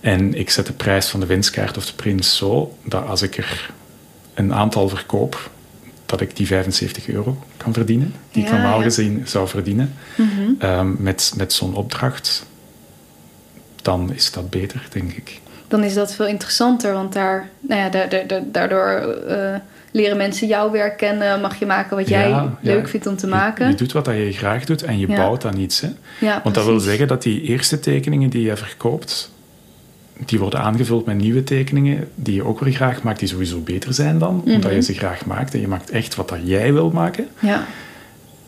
en ik zet de prijs van de winstkaart of de print zo dat als ik er een aantal verkoop, dat ik die 75 euro kan verdienen, die ik normaal ja. gezien zou verdienen, Mhm. ehm, met, met zo'n opdracht, dan is dat beter, denk ik. Dan is dat veel interessanter. Want daar, nou ja, da- da- da- daardoor eh, leren mensen jouw werk kennen. Mag je maken wat jij Ja, ja. leuk vindt om te maken. Je, doet wat dat je graag doet en je Ja. bouwt aan iets. Hè? Want dat wil zeggen dat die eerste tekeningen die je verkoopt, die worden aangevuld met nieuwe tekeningen die je ook weer graag maakt, die sowieso beter zijn dan, omdat Mhm. je ze graag maakt en je maakt echt wat dat jij wil maken. Ja,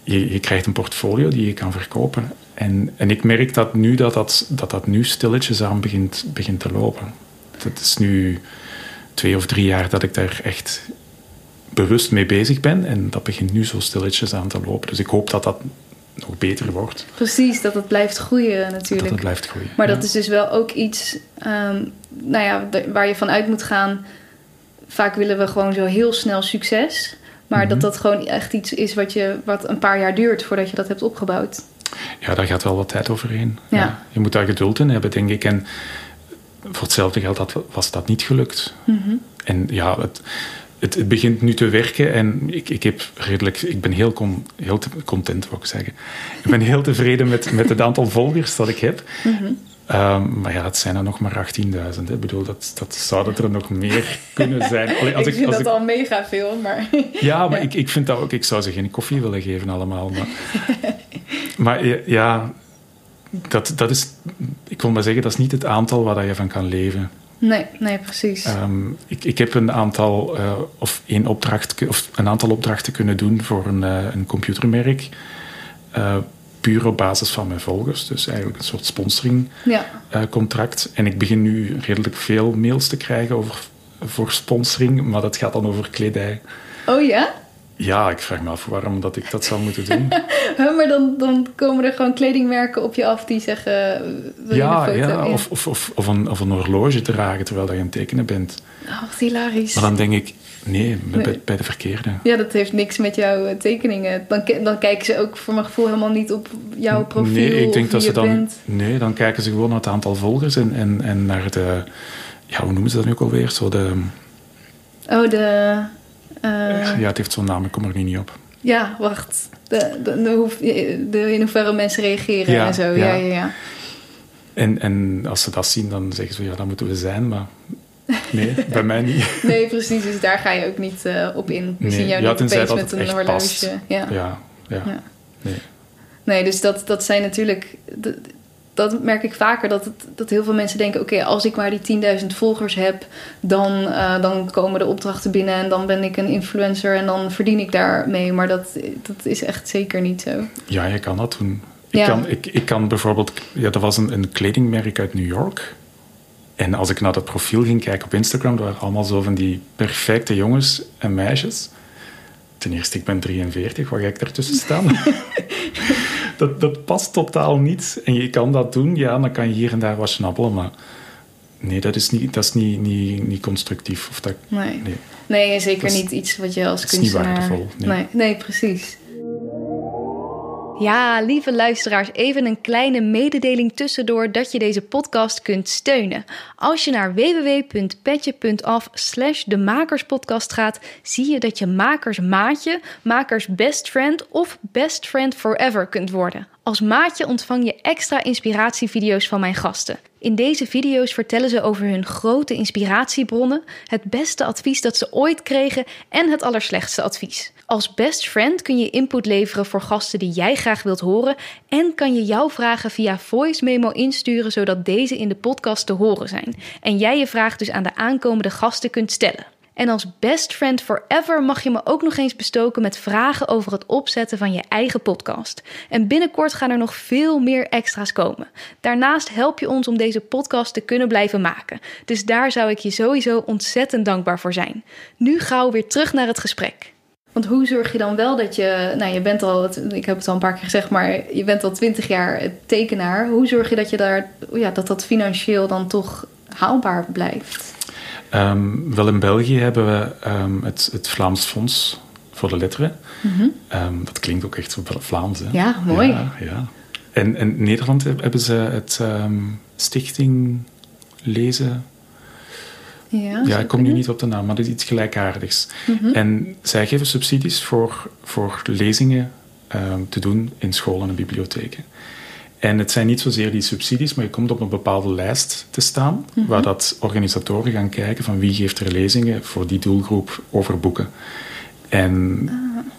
je, je krijgt een portfolio die je kan verkopen. En, en ik merk dat nu dat dat, dat, dat nu stilletjes aan begint, begint te lopen. Het is nu twee of drie jaar dat ik daar echt bewust mee bezig ben. En dat begint nu zo stilletjes aan te lopen. Dus ik hoop dat dat nog beter wordt. Precies, dat het blijft groeien natuurlijk. Dat het blijft groeien. Maar dat is dus wel ook iets ehm, nou ja, waar je vanuit moet gaan. Vaak willen we gewoon zo heel snel succes. Maar dat Mhm. dat gewoon echt iets is wat, je, wat een paar jaar duurt voordat je dat hebt opgebouwd. Ja, daar gaat wel wat tijd overheen. Ja. Je moet daar geduld in hebben, denk ik. En voor hetzelfde geld was dat niet gelukt. Mhm. En ja, het, het, het begint nu te werken en ik, ik, heb redelijk, ik ben heel, con- heel te- content, wou ik zeggen. Ik ben heel tevreden met, met het aantal volgers dat ik heb. Mhm. Ehm, maar ja, het zijn er nog maar 18.000. hè. Ik bedoel, dat, dat zouden er nog meer kunnen zijn. Allee, als ik vind als dat al mega veel, maar... ja, maar Ja. Ik, ik vind dat ook... Ik zou ze geen koffie willen geven allemaal. Maar, maar ja, dat, dat is... Ik wil maar zeggen, dat is niet het aantal waar dat je van kan leven. Nee, nee, precies. Ehm, ik, ik heb een aantal, eh, of één opdracht, of een aantal opdrachten kunnen doen voor een, eh, een computermerk. Eh, puur op basis van mijn volgers. Dus eigenlijk een soort sponsoringcontract. ja. contract. en ik begin nu redelijk veel mails te krijgen over, voor sponsoring, maar dat gaat dan over kledij. Oh ja? Ja, ik vraag me af waarom dat ik dat zou moeten doen. Huh, maar dan, dan komen er gewoon kledingmerken op je af die zeggen... Wil je ja, een foto? ja, of, of, of, of, een, of een horloge dragen terwijl je aan het tekenen bent. Oh, wat hilarisch. Maar dan denk ik, nee, bij, Nee. bij de verkeerde. Ja, dat heeft niks met jouw eh, tekeningen. Dan, dan kijken ze ook voor mijn gevoel helemaal niet op jouw profiel Nee, ik denk of dat ze dan. bent. Nee, dan kijken ze gewoon naar het aantal volgers en, en, en naar de. Ja, hoe noemen ze dat nu ook alweer? Zo de, Oh, de... eh, ja, het heeft zo'n naam, ik kom er nu niet op. ja, wacht. De, de, de, de, in hoeverre mensen reageren Ja, en zo. Ja, ja. ja, ja. En, en als ze dat zien, dan zeggen ze ja, dat moeten we zijn, maar nee, bij mij niet. Nee, precies. Dus daar ga je ook niet eh, op in. We Nee. zien jou Ja, niet opeens met het een horloge. Ja. Ja, ja. Nee. Nee, dus dat, dat zijn natuurlijk... Dat, dat merk ik vaker, dat, het, dat heel veel mensen denken... oké, als ik maar die 10.000 volgers heb... Dan, eh, dan komen de opdrachten binnen en dan ben ik een influencer... en dan verdien ik daarmee. Maar dat, dat is echt zeker niet zo. Ja, je kan dat doen. Ik, Ja. kan, ik, ik kan bijvoorbeeld... Ja, dat was een, een kledingmerk uit New York. En als ik naar dat profiel ging kijken op Instagram... dat waren allemaal zo van die perfecte jongens en meisjes. Ten eerste, ik ben 43. Waar ga ik daartussen staan? dat, dat past totaal niet. En je kan dat doen. Ja, dan kan je hier en daar wat snabbelen. Maar nee, dat is niet, dat is niet, niet, niet constructief. Of dat, Nee. nee. Zeker Dat niet iets wat je als dat is niet kunstenaar... waardevol, nee. nee. Nee, precies. Ja, lieve luisteraars, even een kleine mededeling tussendoor dat je deze podcast kunt steunen. Als je naar www.petje.af slash de Makerspodcast gaat, zie je dat je makers maatje, makers best friend of best friend forever kunt worden. Als maatje ontvang je extra inspiratievideo's van mijn gasten. In deze video's vertellen ze over hun grote inspiratiebronnen, het beste advies dat ze ooit kregen en het allerslechtste advies. Als best friend kun je input leveren voor gasten die jij graag wilt horen en kan je jouw vragen via voice memo insturen zodat deze in de podcast te horen zijn en jij je vraag dus aan de aankomende gasten kunt stellen. En als best friend forever mag je me ook nog eens bestoken met vragen over het opzetten van je eigen podcast. En binnenkort gaan er nog veel meer extra's komen. Daarnaast help je ons om deze podcast te kunnen blijven maken. Dus daar zou ik je sowieso ontzettend dankbaar voor zijn. Nu gauw weer terug naar het gesprek. Want hoe zorg je dan wel dat je, nou je bent al, ik heb het al een paar keer gezegd, maar je bent al twintig jaar tekenaar. Hoe zorg je dat je daar, ja, dat dat financieel dan toch haalbaar blijft? Ehm, wel in België hebben we ehm, het, het Vlaams Fonds voor de Letteren. Ehm, dat klinkt ook echt zo Vlaams. Hè? Ja, mooi. Ja, ja. En in Nederland heb- hebben ze het Stichting Lezen. Ja, Ja, ik kom nu niet op de naam, maar dat is iets gelijkaardigs. Mhm. En zij geven subsidies voor, voor lezingen te doen in scholen en bibliotheken. En het zijn niet zozeer die subsidies, maar je komt op een bepaalde lijst te staan, Mhm. waar dat organisatoren gaan kijken van wie geeft er lezingen voor die doelgroep over boeken. En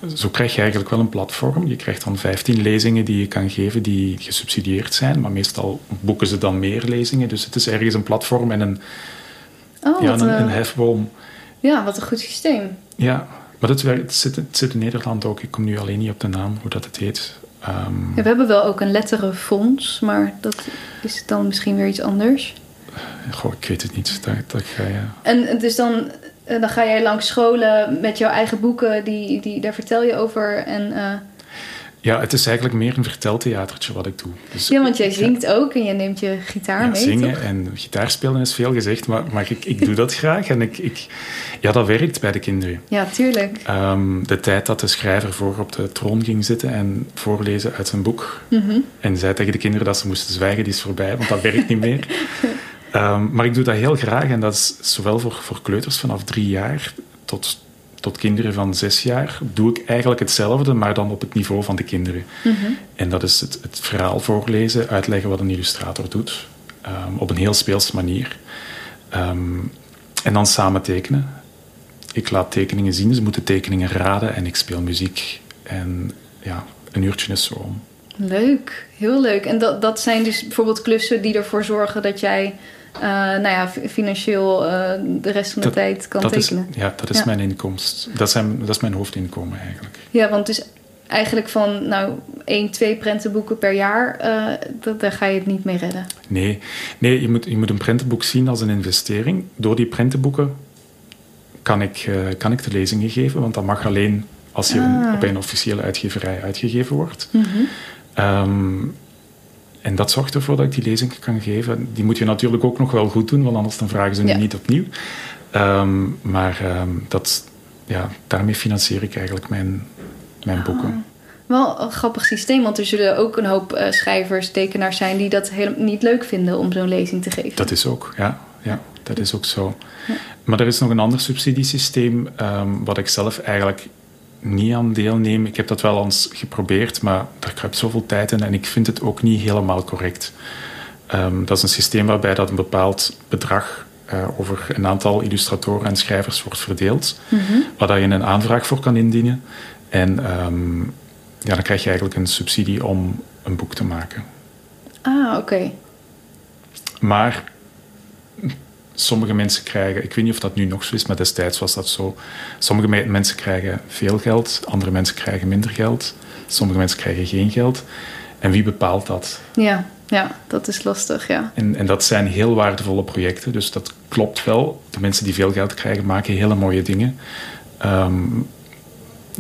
Ah. zo krijg je eigenlijk wel een platform. Je krijgt dan 15 lezingen die je kan geven die gesubsidieerd zijn, maar meestal boeken ze dan meer lezingen. Dus het is ergens een platform en een, Oh, ja, wat, een, eh, een hefboom. ja, wat een goed systeem. Ja, maar dat werkt, het, zit, het zit in Nederland ook. Ik kom nu alleen niet op de naam, hoe dat het heet. Ehm, Ja, we hebben wel ook een letterenfonds, maar dat is dan misschien weer iets anders. Goh, ik weet het niet. Dat, dat ga je... En is dan, eh, dan ga jij langs scholen met jouw eigen boeken, die, die, daar vertel je over. En, uh... Ja, het is eigenlijk meer een verteltheatertje wat ik doe. Dus, ja, want jij zingt ook en je neemt je gitaar ja, mee. Zingen toch? en gitaar spelen is veel gezegd, maar, maar ik, ik doe dat graag en ik, ik, ja, dat werkt bij de kinderen. Ja, tuurlijk. Um, de tijd dat de schrijver voor op de troon ging zitten en voorlezen uit zijn boek mm -hmm. en zei tegen de kinderen dat ze moesten zwijgen, die is voorbij, want dat werkt niet meer. Um, maar ik doe dat heel graag en dat is zowel voor, voor kleuters vanaf drie jaar tot, tot kinderen van zes jaar. Doe ik eigenlijk hetzelfde, maar dan op het niveau van de kinderen. Mm -hmm. En dat is het, het, verhaal voorlezen, uitleggen wat een illustrator doet, um, op een heel speelse manier. Um, en dan samen tekenen. Ik laat tekeningen zien, ze moeten tekeningen raden en ik speel muziek. En ja, een uurtje is zo om. Leuk, heel leuk. En dat, dat zijn dus bijvoorbeeld klussen die ervoor zorgen dat jij uh, nou ja, financieel uh, de rest van de dat, tijd kan dat tekenen. Is, ja, dat is Ja. mijn inkomst. Dat, zijn, dat is mijn hoofdinkomen eigenlijk. Ja, want dus eigenlijk van nou, één, twee prentenboeken per jaar, eh, dat, daar ga je het niet mee redden. Nee, nee je, moet, je moet een prentenboek zien als een investering. Door die prentenboeken kan ik, eh, kan ik de lezingen geven, want dat mag alleen als je Ah. op een officiële uitgeverij uitgegeven wordt. Mhm. Ehm, en dat zorgt ervoor dat ik die lezingen kan geven. Die moet je natuurlijk ook nog wel goed doen, want anders dan vragen ze Ja. niet opnieuw. Ehm, maar ehm, dat, ja, daarmee financier ik eigenlijk mijn, mijn boeken. Wel een grappig systeem, want er zullen ook een hoop eh, schrijvers, tekenaars zijn die dat helemaal niet leuk vinden om zo'n lezing te geven. Dat is ook, ja. ja dat is ook zo. Ja. Maar er is nog een ander subsidiesysteem, ehm, wat ik zelf eigenlijk niet aan deelneem. Ik heb dat wel eens geprobeerd, maar daar kruipt zoveel tijd in en ik vind het ook niet helemaal correct. Ehm, dat is een systeem waarbij dat een bepaald bedrag eh, over een aantal illustratoren en schrijvers wordt verdeeld, Mhm. waar dat je een aanvraag voor kan indienen. En ehm, ja, dan krijg je eigenlijk een subsidie om een boek te maken. Ah, oké. Maar sommige mensen krijgen, ik weet niet of dat nu nog zo is, maar destijds was dat zo. Sommige me- mensen krijgen veel geld, andere mensen krijgen minder geld, sommige mensen krijgen geen geld. En wie bepaalt dat? Ja, ja, dat is lastig, ja. En, en dat zijn heel waardevolle projecten, dus dat klopt wel. De mensen die veel geld krijgen, maken hele mooie dingen. Ehm,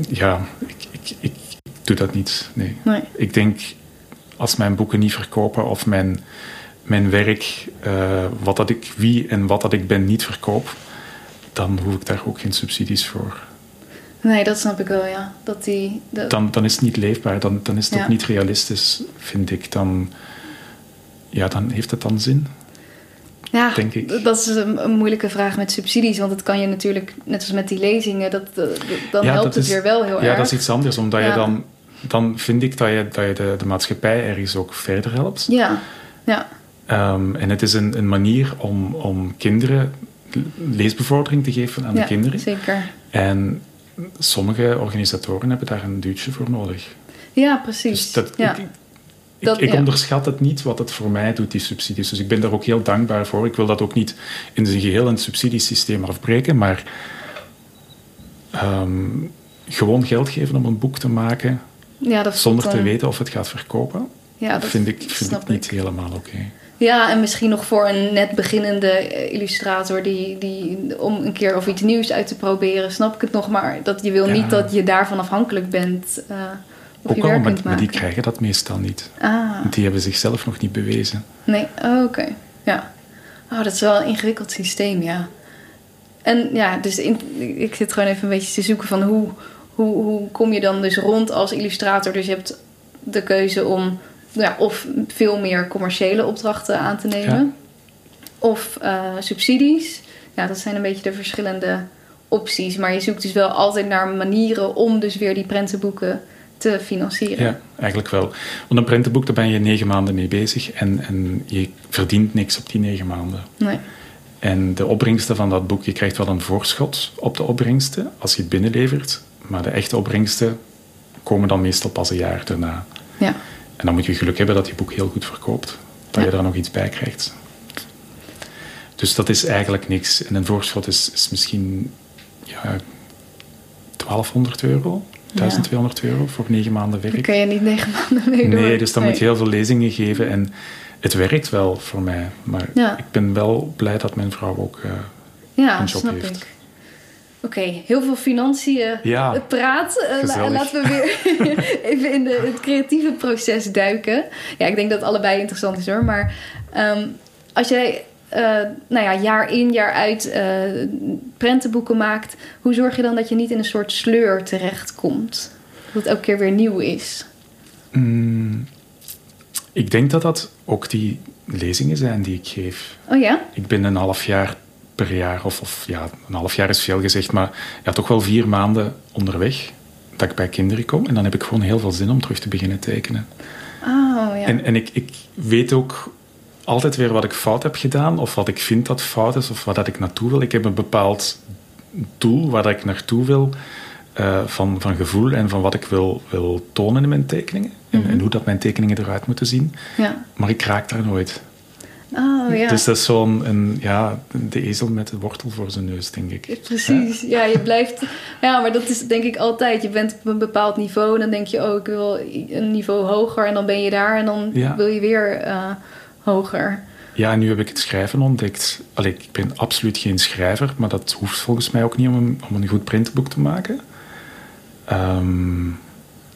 ja, ik, ik, ik, ik doe dat niet. Nee. Nee. Ik denk, als mijn boeken niet verkopen of mijn, mijn werk, eh, wat dat ik, wie en wat dat ik ben, niet verkoop, dan hoef ik daar ook geen subsidies voor. Nee, dat snap ik wel, ja. Dat die, dat- Dan, dan is het niet leefbaar, dan, dan is het Ja. ook niet realistisch, vind ik. Dan, ja, dan heeft het dan zin. ja, denk ik. dat is een, een moeilijke vraag met subsidies. Want het kan je natuurlijk, net als met die lezingen, dat, dat- dan Ja, helpt dat het is- weer wel heel Ja, erg. dat is iets anders, omdat Ja. je dan... Dan vind ik dat je, dat je de, de maatschappij ergens ook verder helpt. Ja, ja, Ehm, en het is een, een manier om, om kinderen leesbevordering te geven aan ja de kinderen. zeker. En sommige organisatoren hebben daar een duwtje voor nodig. Ja, precies. Dus dat, ja. ik, ik, Dat- ik ja. onderschat het niet wat het voor mij doet, die subsidies. Dus ik ben daar ook heel dankbaar voor. Ik wil dat ook niet in zijn geheel in het subsidiesysteem afbreken, maar ehm, gewoon geld geven om een boek te maken ja, dat zonder te weten of het gaat verkopen, Ja, dat vind ik, vind ik niet helemaal oké. Ja, en misschien nog voor een net beginnende eh, illustrator die, die om een keer of iets nieuws uit te proberen, snap ik het nog. Maar dat je wil Ja. niet dat je daarvan afhankelijk bent. of Ook je al, werk maar, kunt maar die krijgen dat meestal niet. Ah, die hebben zichzelf nog niet bewezen. nee, oh, oké. Ja. Oh, dat is wel een ingewikkeld systeem, ja. En ja, dus in, ik zit gewoon even een beetje te zoeken van hoe, hoe, hoe kom je dan dus rond als illustrator. Dus je hebt de keuze om ja, of veel meer commerciële opdrachten aan te nemen. Ja. Of eh, subsidies. Ja, dat zijn een beetje de verschillende opties. Maar je zoekt dus wel altijd naar manieren om dus weer die prentenboeken te financieren. Ja, eigenlijk wel. Want een prentenboek, daar ben je negen maanden mee bezig en, en je verdient niks op die negen maanden. Nee. En de opbrengsten van dat boek, je krijgt wel een voorschot op de opbrengsten als je het binnenlevert, maar de echte opbrengsten komen dan meestal pas een jaar daarna. Ja. En dan moet je geluk hebben dat je boek heel goed verkoopt, dat Ja. je daar nog iets bij krijgt. Dus dat is eigenlijk niks. En een voorschot is, is misschien ja, 1200 euro, 1200 euro voor negen maanden werk. Dan kun je niet negen maanden mee. Nee, dus dan Nee. moet je heel veel lezingen geven. En het werkt wel voor mij. Maar Ja. ik ben wel blij dat mijn vrouw ook... Ja, een job snap heeft. ik. Oké, heel veel financiën Ja, praat. Eh, la- laten we weer even in de, het creatieve proces duiken. Ja, ik denk dat het allebei interessant is hoor. Maar ehm, als jij eh, nou ja, jaar in, jaar uit eh, prentenboeken maakt... hoe zorg je dan dat je niet in een soort sleur terechtkomt? Dat het elke keer weer nieuw is. Mm, ik denk dat dat ook die lezingen zijn die ik geef. Oh ja? Ik ben een half jaar per jaar, of, of ja, een half jaar is veel gezegd, maar ja, toch wel vier maanden onderweg dat ik bij kinderen kom. En dan heb ik gewoon heel veel zin om terug te beginnen tekenen. Oh ja. En, en ik, ik weet ook altijd weer wat ik fout heb gedaan, of wat ik vind dat fout is, of waar dat ik naartoe wil. Ik heb een bepaald doel waar dat ik naartoe wil, eh, van, van gevoel en van wat ik wil, wil tonen in mijn tekeningen. En, Mhm. en hoe dat mijn tekeningen eruit moeten zien. ja. Maar ik raak daar nooit. Oh ja. Dus dat is zo'n, ja, de ezel met de wortel voor zijn neus, denk ik. Precies, ja, je blijft. Ja, maar dat is denk ik altijd. Je bent op een bepaald niveau en dan denk je, oh, ik wil een niveau hoger. En dan ben je daar en dan Ja. wil je weer eh, hoger. Ja, en nu heb ik het schrijven ontdekt. Allee, ik ben absoluut geen schrijver, maar dat hoeft volgens mij ook niet om een, om een goed printenboek te maken. Ehm,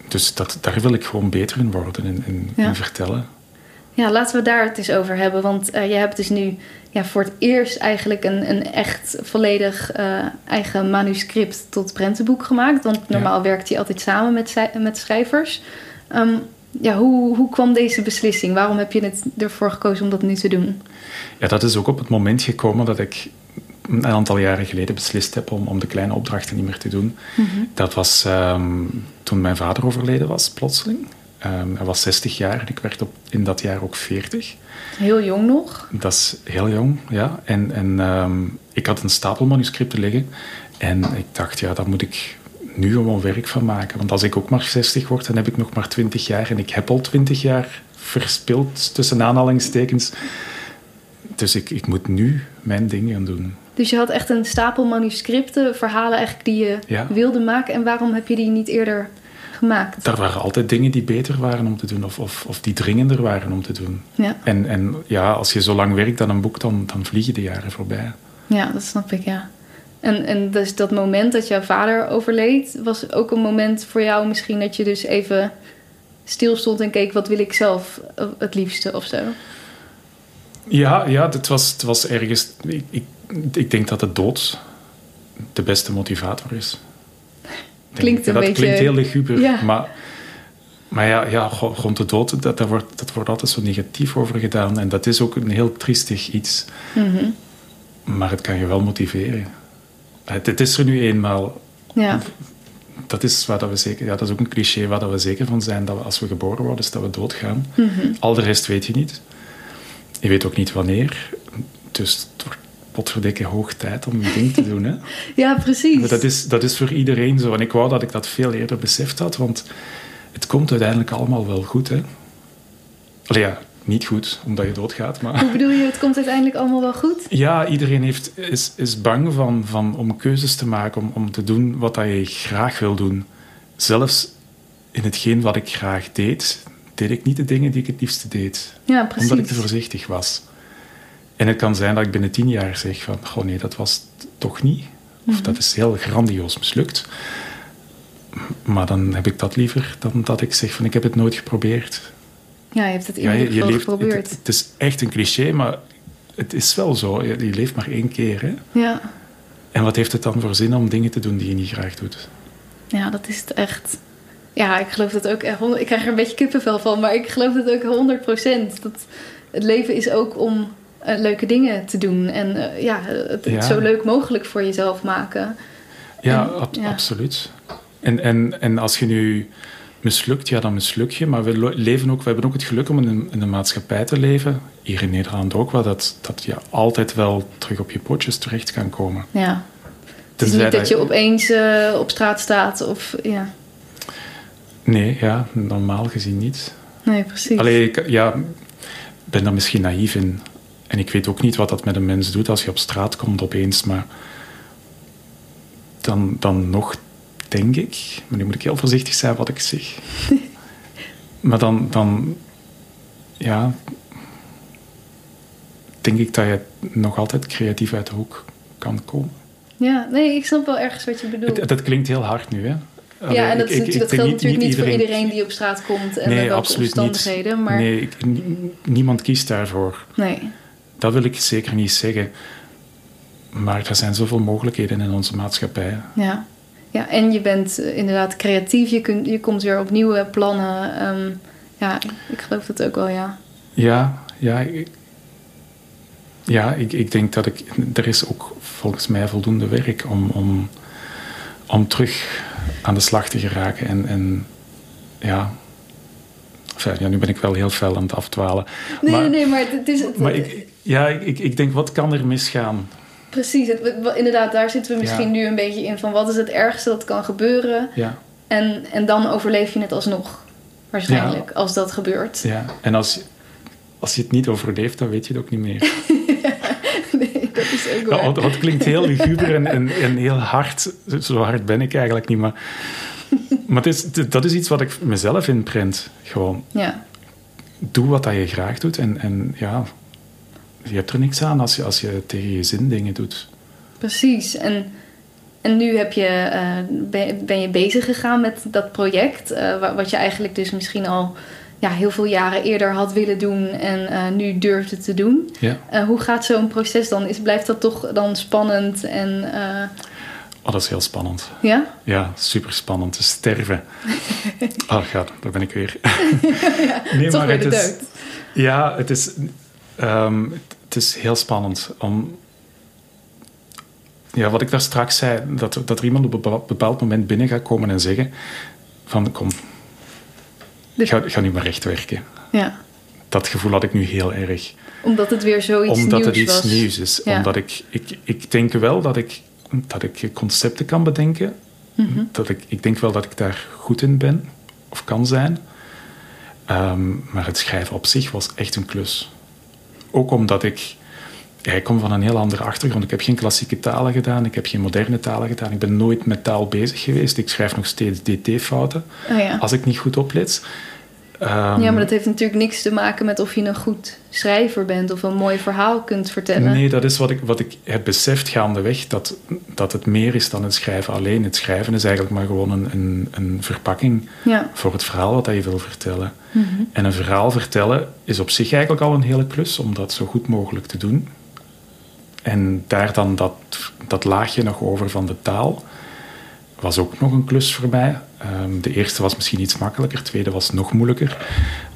dus dat, daar wil ik gewoon beter in worden, in, Ja. in vertellen. Ja, laten we daar het eens over hebben. Want eh, je hebt dus nu ja, voor het eerst eigenlijk een, een echt volledig eh, eigen manuscript tot prentenboek gemaakt. Want normaal werkt hij altijd samen met, met schrijvers. Ehm, ja, hoe, hoe kwam deze beslissing? Waarom heb je het ervoor gekozen om dat nu te doen? Ja, dat is ook op het moment gekomen dat ik een aantal jaren geleden beslist heb om, om de kleine opdrachten niet meer te doen. Dat was ehm, toen mijn vader overleden was, plotseling. Ehm, hij was 60 jaar en ik werd op, in dat jaar ook 40. Heel jong nog. Dat is heel jong, ja. En, en ehm, ik had een stapel manuscripten liggen. En ik dacht, ja, daar moet ik nu gewoon werk van maken. Want als ik ook maar 60 word, dan heb ik nog maar 20 jaar. En ik heb al 20 jaar verspild, tussen aanhalingstekens. Dus ik, ik moet nu mijn ding gaan doen. Dus je had echt een stapel manuscripten, verhalen eigenlijk die je Ja. wilde maken. En waarom heb je die niet eerder gemaakt? Daar waren altijd dingen die beter waren om te doen. Of, of, of die dringender waren om te doen. Ja, En, en ja, als je zo lang werkt aan een boek, dan, dan vliegen de jaren voorbij. ja dat snap ik, ja. En, en dus dat moment dat jouw vader overleed, was ook een moment voor jou misschien dat je dus even stilstond en keek, wat wil ik zelf eh, het liefste of zo? Ja, ja het, was, het was ergens... Ik, ik, ik denk dat de dood de beste motivator is. Klinkt een dat beetje- klinkt heel luguber, Ja. maar... Maar ja, ja, rond de dood, dat, dat, wordt, dat wordt altijd zo negatief over gedaan. En dat is ook een heel triestig iets. Mhm. Maar het kan je wel motiveren. Het, het is er nu eenmaal. Ja, Dat is, waar dat, we zeker, ja, dat is ook een cliché waar dat we zeker van zijn. Dat we, als we geboren worden, is dat we doodgaan. Mhm. Al de rest weet je niet. Je weet ook niet wanneer. Dus het wordt potverdikke hoog tijd om je ding te doen. Hè? ja precies. Maar dat, is, dat is voor iedereen zo. En ik wou dat ik dat veel eerder beseft had, want het komt uiteindelijk allemaal wel goed. Hè? Allee, ja, niet goed, omdat je doodgaat, maar... Hoe bedoel je, het komt uiteindelijk allemaal wel goed? Ja, iedereen heeft, is, is bang van, van, om keuzes te maken, om, om te doen wat dat je graag wil doen. Zelfs in hetgeen wat ik graag deed, deed ik niet de dingen die ik het liefste deed. Ja, precies. Omdat ik te voorzichtig was. En het kan zijn dat ik binnen tien jaar zeg van, goh nee, dat was het toch niet. Of Mhm. dat is heel grandioos mislukt. Maar dan heb ik dat liever dan dat ik zeg van, ik heb het nooit geprobeerd. Ja, je hebt het in Ja, ieder je, je geval leeft, geprobeerd. het, het is echt een cliché, maar het is wel zo. Je, je leeft maar één keer. Hè? Ja. En wat heeft het dan voor zin om dingen te doen die je niet graag doet? ja, dat is het echt. Ja, ik geloof dat ook honderd- Ik krijg er een beetje kippenvel van, maar ik geloof dat ook 100% Dat het leven is ook om eh, leuke dingen te doen. En eh, ja, het, Ja. zo leuk mogelijk voor jezelf maken. Ja, En- ab- ja. absoluut. En, en, en als je nu mislukt, ja, dan misluk je. Maar we leven ook, we hebben ook het geluk om in een, in een maatschappij te leven, hier in Nederland ook wel, dat, dat je altijd wel terug op je pootjes terecht kan komen. Ja. Het is Tenzij niet dat je opeens eh, op straat staat of ja. Nee, ja, normaal gezien niet. Nee, precies. Allee, ik ja, ben daar misschien naïef in. En ik weet ook niet wat dat met een mens doet als je op straat komt opeens. Maar dan, dan nog denk ik, maar nu moet ik heel voorzichtig zijn wat ik zeg. maar dan, dan, ja, denk ik dat je nog altijd creatief uit de hoek kan komen. Ja, nee, ik snap wel ergens wat je bedoelt. Het- dat klinkt heel hard nu, hè? Allee, ja, en dat, is ik- dat geldt natuurlijk niet voor iedereen- iedereen die op straat komt en Nee, welke absoluut niet. omstandigheden. Maar Nee, ik- ni- niemand kiest daarvoor. nee. Dat wil ik zeker niet zeggen. Maar er zijn zoveel mogelijkheden in onze maatschappij. Ja. ja, en je bent eh, inderdaad creatief. Je, kunt, je komt weer op nieuwe plannen. Ehm, ja, ik geloof dat ook wel, ja. Ja, ja, ik, ja ik, ik denk dat ik... Er is ook volgens mij voldoende werk om, om, om terug aan de slag te geraken. En, en ja... Ja, nu ben ik wel heel fel aan het afdwalen. Nee, maar, nee, nee, maar het is... Het, Maar ik, ja, ik, ik denk, wat kan er misgaan? Precies, het, inderdaad, daar zitten we misschien Ja. nu een beetje in van... wat is het ergste dat kan gebeuren? Ja, En, en dan overleef je het alsnog, waarschijnlijk, als dat gebeurt. ja. En als, je- als je het niet overleeft, dan weet je het ook niet meer. Nee, dat is ook waar. het klinkt heel luguber en, en, en heel hard. Zo hard ben ik eigenlijk niet, maar... Maar het is, dat is iets wat ik mezelf inprent. Gewoon, Ja, doe wat dat je graag doet. En, en ja, je hebt er niks aan als je, als je tegen je zin dingen doet. precies. En, en nu heb je, eh, ben, ben je bezig gegaan met dat project... eh, wa- wat je eigenlijk dus misschien al ja, heel veel jaren eerder had willen doen... en eh, nu durfde te doen. Ja. Hoe gaat zo'n proces dan? Is, blijft dat toch dan spannend? En, Oh, dat is heel spannend. ja? Ja, super spannend. Te sterven. Oh, ja, daar ben ik weer. nee, de het is, dood. Ja, het is, ehm, het is heel spannend om... Ja, wat ik daar straks zei, dat, er- dat er iemand op een bepaald- moment binnen gaat komen en zeggen van kom, ga, ga nu maar recht werken. Ja, Dat gevoel had ik nu heel erg. omdat het weer zoiets omdat nieuws het iets was. nieuws is. Ja. Omdat ik, ik, ik denk wel dat ik, dat ik concepten kan bedenken. Mhm. dat ik, ik denk wel dat ik daar goed in ben, of kan zijn. Ehm, maar het schrijven op zich was echt een klus. Ook omdat ik... Ja, ik kom van een heel andere achtergrond. Ik heb geen klassieke talen gedaan, ik heb geen moderne talen gedaan. Ik ben nooit met taal bezig geweest. Ik schrijf nog steeds dt-fouten, Oh ja. als ik niet goed oplet. Ehm, ja, maar dat heeft natuurlijk niks te maken met of je een goed schrijver bent of een mooi verhaal kunt vertellen. Nee, dat is wat ik, wat ik heb beseft gaandeweg, dat, dat het meer is dan het schrijven alleen. Het schrijven is eigenlijk maar gewoon een, een, een verpakking Ja. voor het verhaal wat je wil vertellen. Mhm. En een verhaal vertellen is op zich eigenlijk al een hele klus om dat zo goed mogelijk te doen. En daar dan dat, dat laagje nog over van de taal was ook nog een klus voor mij. Ehm, de eerste was misschien iets makkelijker, de tweede was nog moeilijker.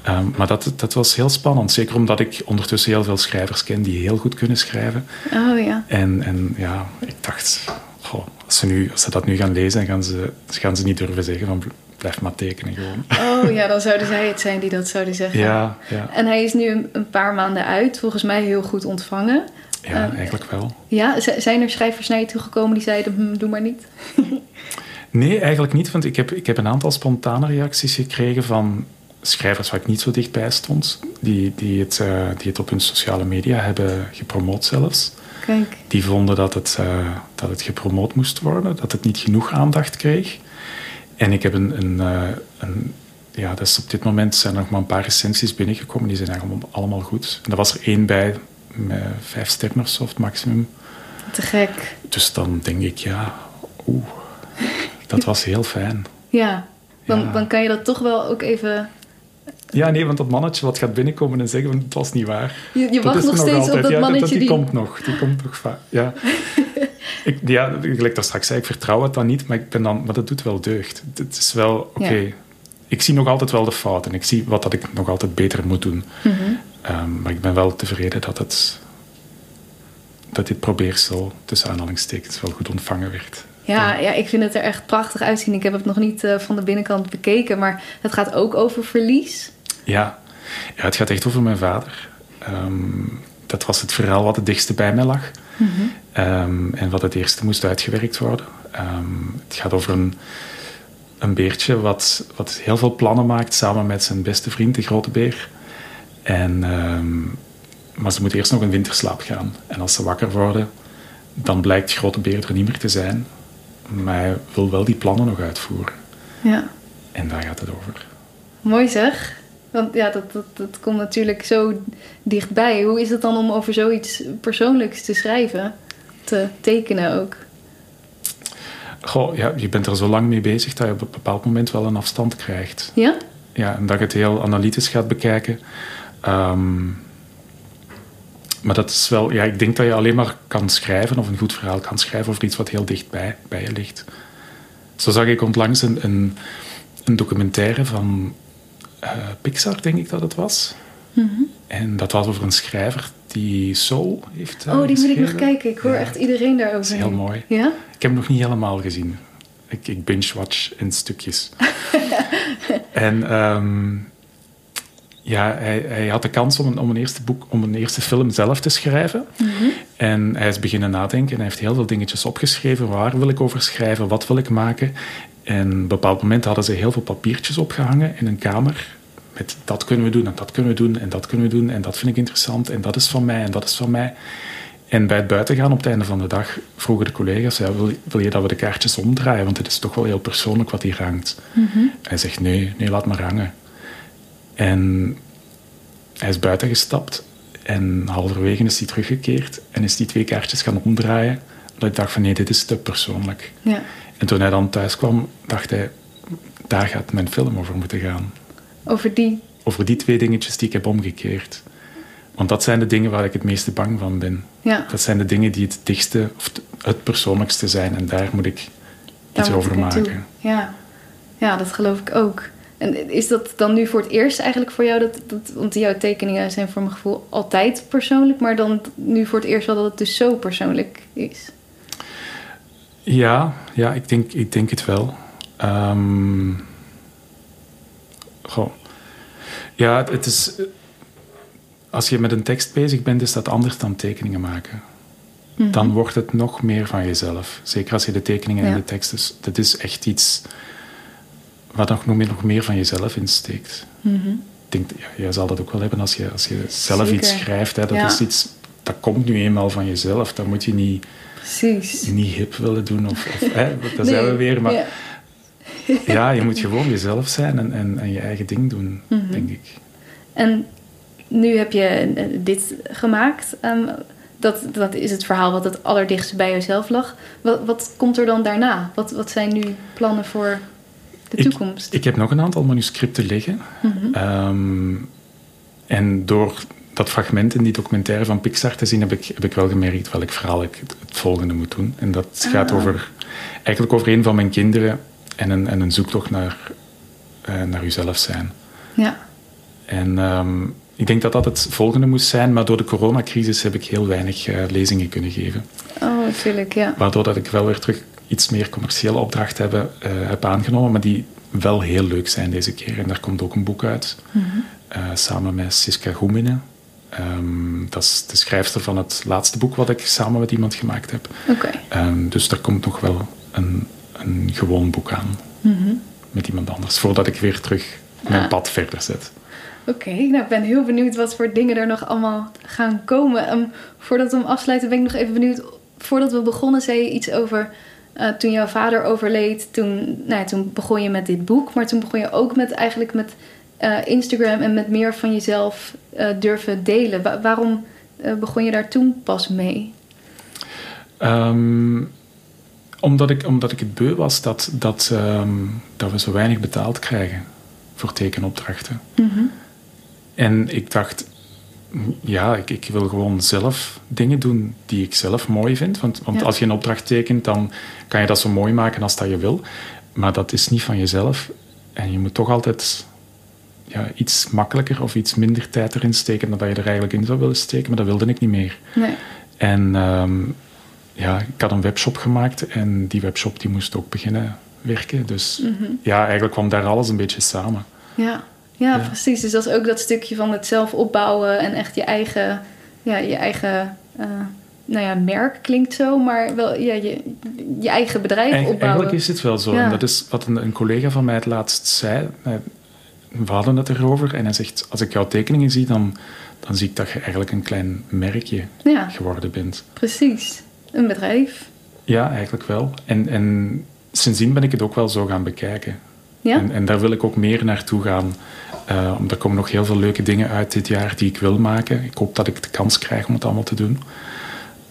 Ehm, maar dat, dat was heel spannend, zeker omdat ik ondertussen heel veel schrijvers ken die heel goed kunnen schrijven. Oh ja. En, en ja, ik dacht, goh, als, ze nu, als ze dat nu gaan lezen, gaan ze, gaan ze niet durven zeggen van blijf maar tekenen gewoon. Oh ja, dan zouden zij het zijn die dat zouden zeggen. Ja, ja, En hij is nu een paar maanden uit, volgens mij heel goed ontvangen. Ja Eh, eigenlijk wel. Ja, zijn er schrijvers naar je toegekomen die zeiden, hm, doe maar niet? Nee, eigenlijk niet, want ik heb, ik heb een aantal spontane reacties gekregen van schrijvers waar ik niet zo dichtbij stond, die, die, het, eh, die het op hun sociale media hebben gepromoot zelfs. Kijk, Die vonden dat het, eh, dat het gepromoot moest worden, dat het niet genoeg aandacht kreeg. En ik heb een, een, eh, een ja, dus op dit moment zijn er nog maar een paar recensies binnengekomen, die zijn eigenlijk allemaal goed. En er was er één bij, met vijf sterren of zo, of het maximum. te gek. Dus dan denk ik, ja, oeh, dat was heel fijn. Ja, dan, Ja. dan kan je dat toch wel ook even... Ja, nee, want dat mannetje wat gaat binnenkomen en zeggen van het was niet waar. Je, je Dat wacht nog steeds altijd. op dat ja, mannetje die die... komt nog. Die komt nog vaak. Ja. ik, ja, gelijk daar straks zei, ik vertrouw het dan niet, maar, ik ben dan, maar dat doet wel deugd. Het is wel, oké, Ja. ik zie nog altijd wel de fouten. Ik zie wat dat ik nog altijd beter moet doen. Mhm. Ehm, maar ik ben wel tevreden dat, het, dat dit probeersel, tussen aanhalingstekens, wel goed ontvangen werd. Ja, ja, ik vind het er echt prachtig uitzien. Ik heb het nog niet eh, van de binnenkant bekeken, maar het gaat ook over verlies. Ja. ja, het gaat echt over mijn vader. Ehm, dat was het verhaal wat het dichtste bij mij lag. Ehm, en wat het eerste moest uitgewerkt worden. Het gaat over een, een beertje wat, wat heel veel plannen maakt samen met zijn beste vriend, de grote beer. En, ehm, maar ze moet eerst nog in winterslaap gaan. En als ze wakker worden, dan blijkt grote beer er niet meer te zijn. Maar hij wil wel die plannen nog uitvoeren. Ja, En daar gaat het over. mooi zeg. Want ja, dat, dat, dat komt natuurlijk zo dichtbij. Hoe is het dan om over zoiets persoonlijks te schrijven? Te tekenen ook? Goh, ja, je bent er zo lang mee bezig dat je op een bepaald moment wel een afstand krijgt. Ja? Ja, en dat je het heel analytisch gaat bekijken. Ehm, maar dat is wel, ja, ik denk dat je alleen maar kan schrijven of een goed verhaal kan schrijven over iets wat heel dichtbij bij je ligt. Zo zag ik onlangs een, een, een documentaire van uh, Pixar, denk ik dat het was. Mm En dat was over een schrijver die Soul heeft. Uh, oh, die moet ik nog kijken. Ik hoor ja, echt iedereen daarover. Dat is heel mooi. Ja? Ik heb hem nog niet helemaal gezien. Ik, ik binge-watch in stukjes. en um, ja, hij, hij, had de kans om een, om een, eerste boek, om een eerste film zelf te schrijven. Mm -hmm. En hij is beginnen nadenken en hij heeft heel veel dingetjes opgeschreven. Waar wil ik over schrijven? Wat wil ik maken? En op een bepaald moment hadden ze heel veel papiertjes opgehangen in een kamer. Met dat kunnen we doen en dat kunnen we doen en dat kunnen we doen en dat vind ik interessant en dat is van mij en dat is van mij. En bij het buitengaan op het einde van de dag vroegen de collega's: ja, wil, wil, je dat we de kaartjes omdraaien? Want het is toch wel heel persoonlijk wat hier hangt. Mm -hmm. Hij zegt: nee, nee, laat maar hangen. En hij is buiten gestapt en halverwege is hij teruggekeerd en is die twee kaartjes gaan omdraaien. Dat ik dacht van nee, dit is te persoonlijk. Ja. En toen hij dan thuis kwam, dacht hij, daar gaat mijn film over moeten gaan. Over die? Over die twee dingetjes die ik heb omgekeerd. Want dat zijn de dingen waar ik het meeste bang van ben. Ja. Dat zijn de dingen die het dichtste of het persoonlijkste zijn. En daar moet ik iets daar over maken. Toe. Ja. ja, dat geloof ik ook. En is dat dan nu voor het eerst eigenlijk voor jou? Dat, dat, want jouw tekeningen zijn voor mijn gevoel altijd persoonlijk. Maar dan nu voor het eerst wel dat het dus zo persoonlijk is. Ja, ja ik, denk, ik denk het wel. Um, goh. Ja, het is... Als je met een tekst bezig bent, is dat anders dan tekeningen maken. Mhm. Dan wordt het nog meer van jezelf. Zeker als je de tekeningen Ja. en de tekst... Dus dat is echt iets wat nog meer, nog meer van jezelf insteekt. Mhm. Ik denk, ja, jij zal dat ook wel hebben als je, als je zelf Zeker. iets schrijft. Hè, dat Ja. is iets... Dat komt nu eenmaal van jezelf. Dat moet je niet, Precies. niet hip willen doen. Of, of, hè, dat zijn Nee, we weer. Maar ja. ja, je moet gewoon jezelf zijn en, en, en je eigen ding doen, Mhm. denk ik. En nu heb je eh, dit gemaakt. Ehm, dat, dat is het verhaal wat het allerdichtst bij jezelf lag. Wat, wat komt er dan daarna? Wat, wat zijn nu plannen voor de Ik- toekomst? Ik heb nog een aantal manuscripten liggen. Mhm. Ehm, en door dat fragment in die documentaire van Pixar te zien, heb ik, heb ik wel gemerkt welk verhaal ik het, het volgende moet doen. En dat gaat Ah. over, eigenlijk over een van mijn kinderen en een, en een zoektocht naar, eh, naar uzelf zijn. Ja. En ehm, ik denk dat dat het volgende moest zijn, maar door de coronacrisis heb ik heel weinig eh, lezingen kunnen geven. Oh, natuurlijk, ja. Waardoor dat ik wel weer terug iets meer commerciële opdrachten heb, eh, heb aangenomen, maar die wel heel leuk zijn deze keer. En daar komt ook een boek uit, Mhm. eh, samen met Siska Goemine. Ehm, dat is de schrijfster van het laatste boek wat ik samen met iemand gemaakt heb. Oké. Ehm, dus daar komt nog wel een, een gewoon boek aan Mhm. met iemand anders, voordat ik weer terug mijn Ah. pad verder zet. Oké, nou ik ben heel benieuwd wat voor dingen er nog allemaal gaan komen. Ehm, voordat we hem afsluiten ben ik nog even benieuwd. Voordat we begonnen zei je iets over eh, toen jouw vader overleed. Toen, nou ja, toen begon je met dit boek, maar toen begon je ook met eigenlijk met eh, Instagram en met meer van jezelf eh, durven delen. Wa- waarom begon je daar toen pas mee? Ehm, omdat, ik, omdat ik het beu was dat, dat, ehm, dat we zo weinig betaald krijgen voor tekenopdrachten. En ik dacht, ja, ik, ik wil gewoon zelf dingen doen die ik zelf mooi vind. Want, want Ja. als je een opdracht tekent, dan kan je dat zo mooi maken als dat je wil. Maar dat is niet van jezelf. En je moet toch altijd ja, iets makkelijker of iets minder tijd erin steken dan dat je er eigenlijk in zou willen steken. Maar dat wilde ik niet meer. Nee. En ehm, ja, ik had een webshop gemaakt en die webshop die moest ook beginnen werken. Dus Mhm. ja, eigenlijk kwam daar alles een beetje samen. Ja. Ja, Ja. precies. Dus dat is ook dat stukje van het zelf opbouwen en echt je eigen, ja, je eigen eh, nou ja, merk klinkt zo, maar wel ja, je, je eigen bedrijf Eigen- opbouwen. Eigenlijk is het wel zo. Ja. En dat is wat een, een collega van mij het laatst zei. Eh, We hadden het erover en hij zegt, als ik jouw tekeningen zie, dan, dan zie ik dat je eigenlijk een klein merkje Ja, geworden bent. precies. Een bedrijf. Ja, eigenlijk wel. En, en sindsdien ben ik het ook wel zo gaan bekijken. Ja? En, en daar wil ik ook meer naartoe gaan. Eh, omdat er komen nog heel veel leuke dingen uit dit jaar die ik wil maken. Ik hoop dat ik de kans krijg om het allemaal te doen.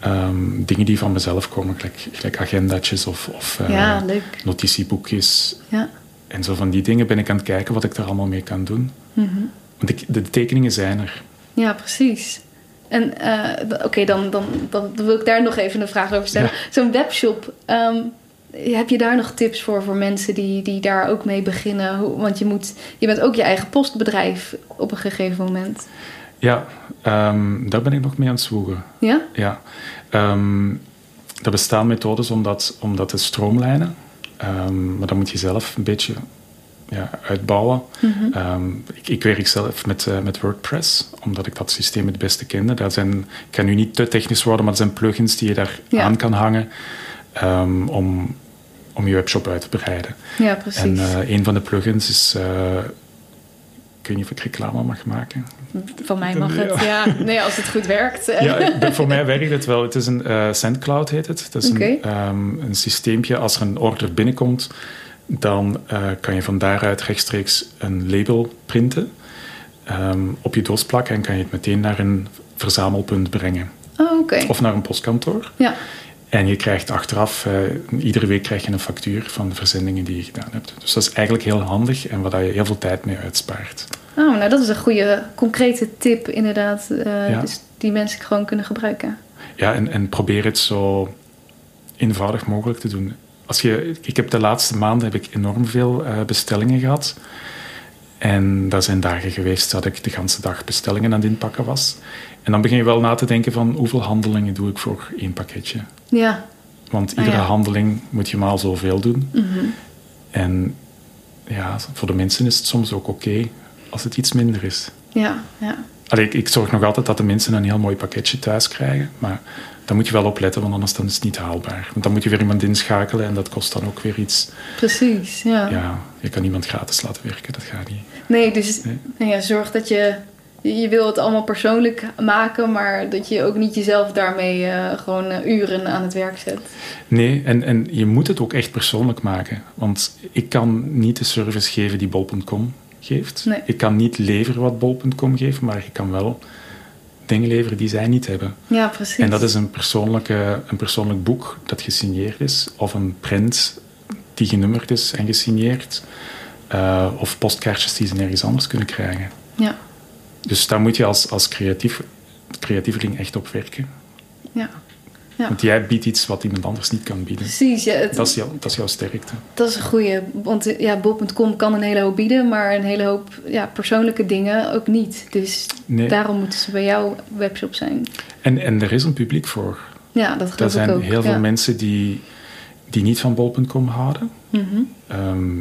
Ehm, dingen die van mezelf komen, gelijk, gelijk agendatjes of, of uh, Ja, leuk. notitieboekjes. Ja. En zo van die dingen ben ik aan het kijken wat ik daar allemaal mee kan doen. Mhm. Want ik, de tekeningen zijn er. Ja, precies. En eh, oké, dan, dan, dan wil ik daar nog even een vraag over stellen. Ja. Zo'n webshop, ehm, heb je daar nog tips voor voor mensen die, die daar ook mee beginnen? Want je, moet, je bent ook je eigen postbedrijf op een gegeven moment. Ja, ehm, daar ben ik nog mee aan het zwoegen. Ja? Ja. Ehm, er bestaan methodes om dat, om dat te stroomlijnen. Ehm, maar dan moet je zelf een beetje ja, uitbouwen. Mhm. Ik, ik werk zelf met, eh, met WordPress, omdat ik dat systeem het beste kende. Daar zijn, ik kan nu niet te technisch worden, maar er zijn plugins die je daar Ja. aan kan hangen om, om je webshop uit te breiden. Ja, precies. En eh, een van de plugins is... eh, ik weet niet of ik reclame mag maken. Van mij mag het, ja. Nee, als het goed werkt. Ja, ik ben- voor mij werkt het wel. Het is een eh SendCloud heet het. Dat is een, ehm, een systeempje. Als er een order binnenkomt, dan eh, kan je van daaruit rechtstreeks een label printen, ehm, op je doos plakken en kan je het meteen naar een verzamelpunt brengen. Oh, oké. Of naar een postkantoor. Ja. En je krijgt achteraf, eh, iedere week krijg je een factuur van de verzendingen die je gedaan hebt. Dus dat is eigenlijk heel handig en waar je heel veel tijd mee uitspaart. Oh, nou dat is een goede, concrete tip inderdaad. eh, Ja. dus die mensen gewoon kunnen gebruiken. Ja, en, en probeer het zo eenvoudig mogelijk te doen. Als je, ik heb de laatste maanden heb ik enorm veel eh, bestellingen gehad. En daar zijn dagen geweest dat ik de hele dag bestellingen aan het inpakken was. En dan begin je wel na te denken van hoeveel handelingen doe ik voor één pakketje. Ja. Want Ah, iedere ja. handeling moet je maal zoveel doen. Mhm. En ja, voor de mensen is het soms ook oké als het iets minder is. Ja, ja. Allee, ik, ik zorg nog altijd dat de mensen een heel mooi pakketje thuis krijgen. Maar daar moet je wel op letten, want anders dan is het niet haalbaar. Want dan moet je weer iemand inschakelen en dat kost dan ook weer iets. Precies, ja. Ja, je kan iemand gratis laten werken, dat gaat niet. Nee, dus Nee. nou ja, zorg dat je... Je wil het allemaal persoonlijk maken, maar dat je ook niet jezelf daarmee eh, gewoon eh, uren aan het werk zet. Nee, en, en je moet het ook echt persoonlijk maken. Want ik kan niet de service geven die bol.com geeft. Nee. Ik kan niet leveren wat bol.com geeft, maar ik kan wel dingen leveren die zij niet hebben. Ja, precies. En dat is een, persoonlijke, een persoonlijk boek dat gesigneerd is, of een print die genummerd is en gesigneerd, eh, of postkaartjes die ze nergens anders kunnen krijgen. Ja, Dus daar moet je als, als creatief, creatieveling echt op werken. ja. Ja. Want jij biedt iets wat iemand anders niet kan bieden. Precies, ja, het, Dat is, jou, dat is jouw sterkte. dat is een goeie. Want ja, Bob.com kan een hele hoop bieden, maar een hele hoop ja, persoonlijke dingen ook niet. Dus Nee. daarom moeten ze bij jouw webshop zijn. En, en er is een publiek voor. Ja, dat Er geloof zijn ik ook. heel veel mensen die, die niet van bol.com houden. Mhm. Ehm,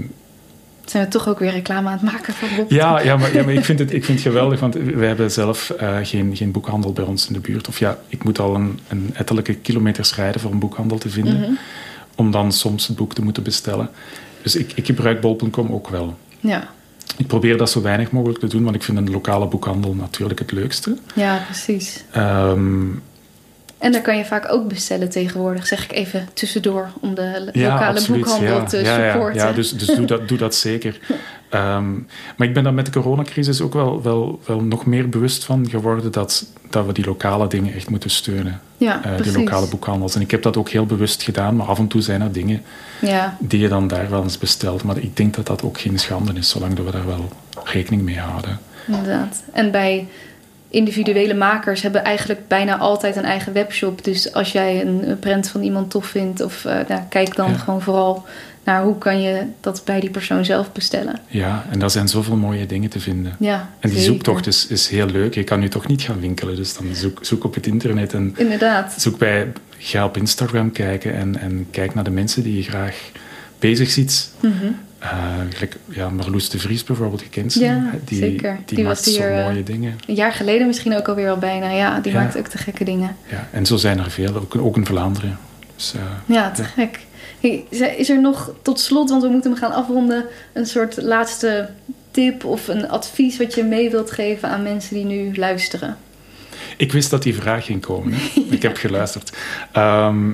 Zijn we toch ook weer reclame aan het maken voor Bob? Ja, ja, maar, ja, maar ik, vind het, ik vind het geweldig, want we hebben zelf eh, geen, geen boekhandel bij ons in de buurt. Of ja, ik moet al een, een ettelijke kilometers rijden voor een boekhandel te vinden, Mhm. om dan soms het boek te moeten bestellen. Dus ik, ik gebruik bol.com ook wel. Ja. Ik probeer dat zo weinig mogelijk te doen, want ik vind een lokale boekhandel natuurlijk het leukste. ja, precies. Ehm, En daar kan je vaak ook bestellen tegenwoordig, zeg ik even tussendoor, om de ja, lokale absoluut, boekhandel ja, te ja, ja, supporten. Ja, dus, dus doe, dat, doe dat zeker. Ehm, maar ik ben daar met de coronacrisis ook wel, wel, wel nog meer bewust van geworden dat, dat we die lokale dingen echt moeten steunen. Ja, eh, die lokale boekhandels. En ik heb dat ook heel bewust gedaan, maar af en toe zijn er dingen Ja, die je dan daar wel eens bestelt. Maar ik denk dat dat ook geen schande is, zolang dat we daar wel rekening mee houden. inderdaad. En bij individuele makers hebben eigenlijk bijna altijd een eigen webshop. Dus als jij een, print van iemand tof vindt, of eh, nou, kijk dan Ja. gewoon vooral naar hoe kan je dat bij die persoon zelf bestellen. Ja, en daar zijn zoveel mooie dingen te vinden. Ja, En die zeker. zoektocht is, is heel leuk. Je kan nu toch niet gaan winkelen, dus dan zoek, zoek op het internet en Inderdaad. zoek bij, ga op Instagram kijken en, en kijk naar de mensen die je graag bezig ziet. Mhm. Gelijk, ja, Marloes de Vries bijvoorbeeld, gekend. Ja, die, zeker. Die, Die maakt hier, eh, mooie dingen. Een jaar geleden misschien ook alweer al bijna. Ja, die Ja. maakt ook te gekke dingen. Ja, en zo zijn er veel, ook, ook in Vlaanderen. Dus, eh, Ja, te gek. Hey, is er nog tot slot, want we moeten hem gaan afronden, een soort laatste tip of een advies wat je mee wilt geven aan mensen die nu luisteren? Ik wist dat die vraag ging komen. hè. Ik heb geluisterd. Ehm,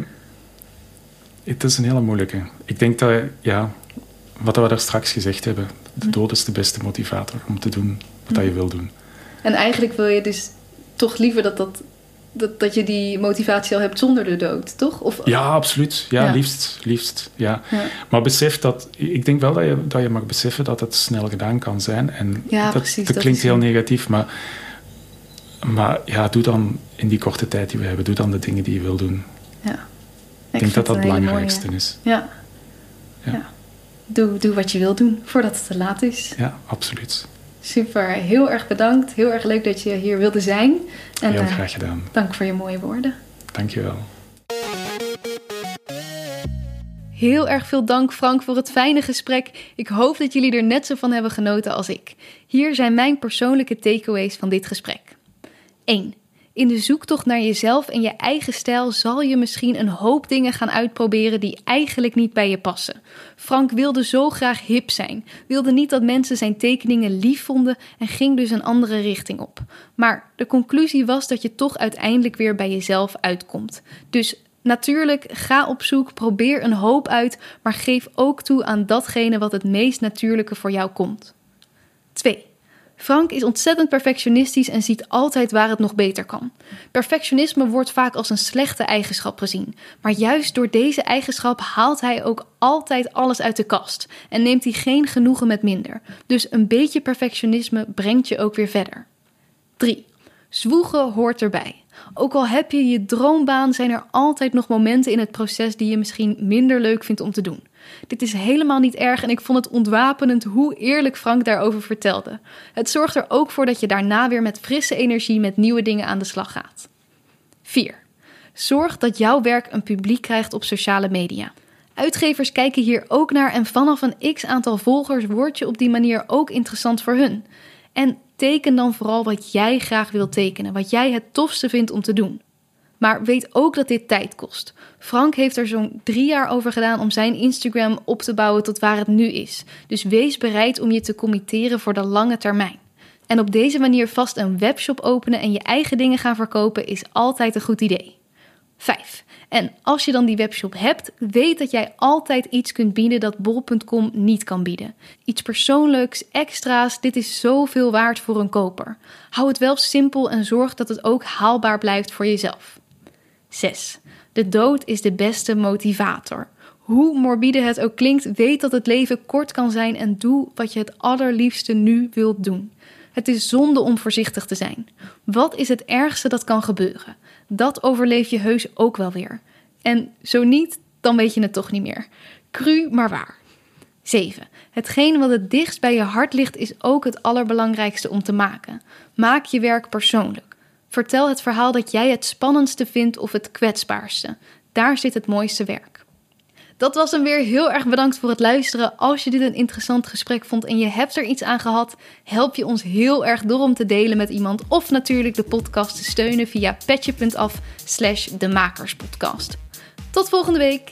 het is een hele moeilijke. Ik denk dat, ja, wat we daar straks gezegd hebben, de dood is de beste motivator om te doen wat dat je wil doen. En eigenlijk wil je dus toch liever dat dat dat, dat je die motivatie al hebt zonder de dood, toch? Of, Ja, absoluut. Ja, Ja. liefst. liefst ja. Ja. Maar besef dat... Ik denk wel dat je, dat je mag beseffen dat het snel gedaan kan zijn. En Ja, dat, precies, dat klinkt heel negatief, maar... Maar ja, doe dan in die korte tijd die we hebben, doe dan de dingen die je wil doen. ja. Ik denk dat dat het belangrijkste mooie. is. Ja. Ja. Doe, doe wat je wil doen voordat het te laat is. Ja, absoluut. Super, heel erg bedankt. Heel erg leuk dat je hier wilde zijn. En heel eh, graag gedaan. dank voor je mooie woorden. Dankjewel. Heel erg veel dank Frank voor het fijne gesprek. Ik hoop dat jullie er net zo van hebben genoten als ik. Hier zijn mijn persoonlijke takeaways van dit gesprek. 1. In de zoektocht naar jezelf en je eigen stijl zal je misschien een hoop dingen gaan uitproberen die eigenlijk niet bij je passen. Frank wilde zo graag hip zijn, wilde niet dat mensen zijn tekeningen lief vonden en ging dus een andere richting op. Maar de conclusie was dat je toch uiteindelijk weer bij jezelf uitkomt. Dus Natuurlijk, ga op zoek, probeer een hoop uit, maar geef ook toe aan datgene wat het meest natuurlijke voor jou komt. 2. Frank is ontzettend perfectionistisch en ziet altijd waar het nog beter kan. Perfectionisme wordt vaak als een slechte eigenschap gezien, maar juist door deze eigenschap haalt hij ook altijd alles uit de kast en neemt hij geen genoegen met minder. Dus een beetje perfectionisme brengt je ook weer verder. 3. Zwoegen hoort erbij. Ook al heb je je droombaan, zijn er altijd nog momenten in het proces die je misschien minder leuk vindt om te doen. Dit is helemaal niet erg en ik vond het ontwapenend hoe eerlijk Frank daarover vertelde. Het zorgt er ook voor dat je daarna weer met frisse energie met nieuwe dingen aan de slag gaat. 4. Zorg dat jouw werk een publiek krijgt op sociale media. Uitgevers kijken hier ook naar en vanaf een x aantal volgers word je op die manier ook interessant voor hun. En teken dan vooral wat jij graag wilt tekenen, wat jij het tofste vindt om te doen. Maar weet ook dat dit tijd kost. Frank heeft er zo'n drie jaar over gedaan om zijn Instagram op te bouwen tot waar het nu is. Dus wees bereid om je te committeren voor de lange termijn. En op deze manier vast een webshop openen en je eigen dingen gaan verkopen is altijd een goed idee. 5. En als je dan die webshop hebt, weet dat jij altijd iets kunt bieden dat bol.com niet kan bieden. Iets persoonlijks, extra's, dit is zoveel waard voor een koper. Hou het wel simpel en zorg dat het ook haalbaar blijft voor jezelf. 6. De dood is de beste motivator. Hoe morbide het ook klinkt, weet dat het leven kort kan zijn en doe wat je het allerliefste nu wilt doen. Het is zonde om voorzichtig te zijn. Wat is het ergste dat kan gebeuren? Dat overleef je heus ook wel weer. En zo niet, dan weet je het toch niet meer. Cru, maar waar. 7. Hetgeen wat het dichtst bij je hart ligt is ook het allerbelangrijkste om te maken. Maak je werk persoonlijk. Vertel het verhaal dat jij het spannendste vindt of het kwetsbaarste. Daar zit het mooiste werk. Dat was hem weer. Heel erg bedankt voor het luisteren. Als je dit een interessant gesprek vond en je hebt er iets aan gehad, help je ons heel erg door om te delen met iemand of natuurlijk de podcast te steunen via petje.af slash de makerspodcast. Tot volgende week!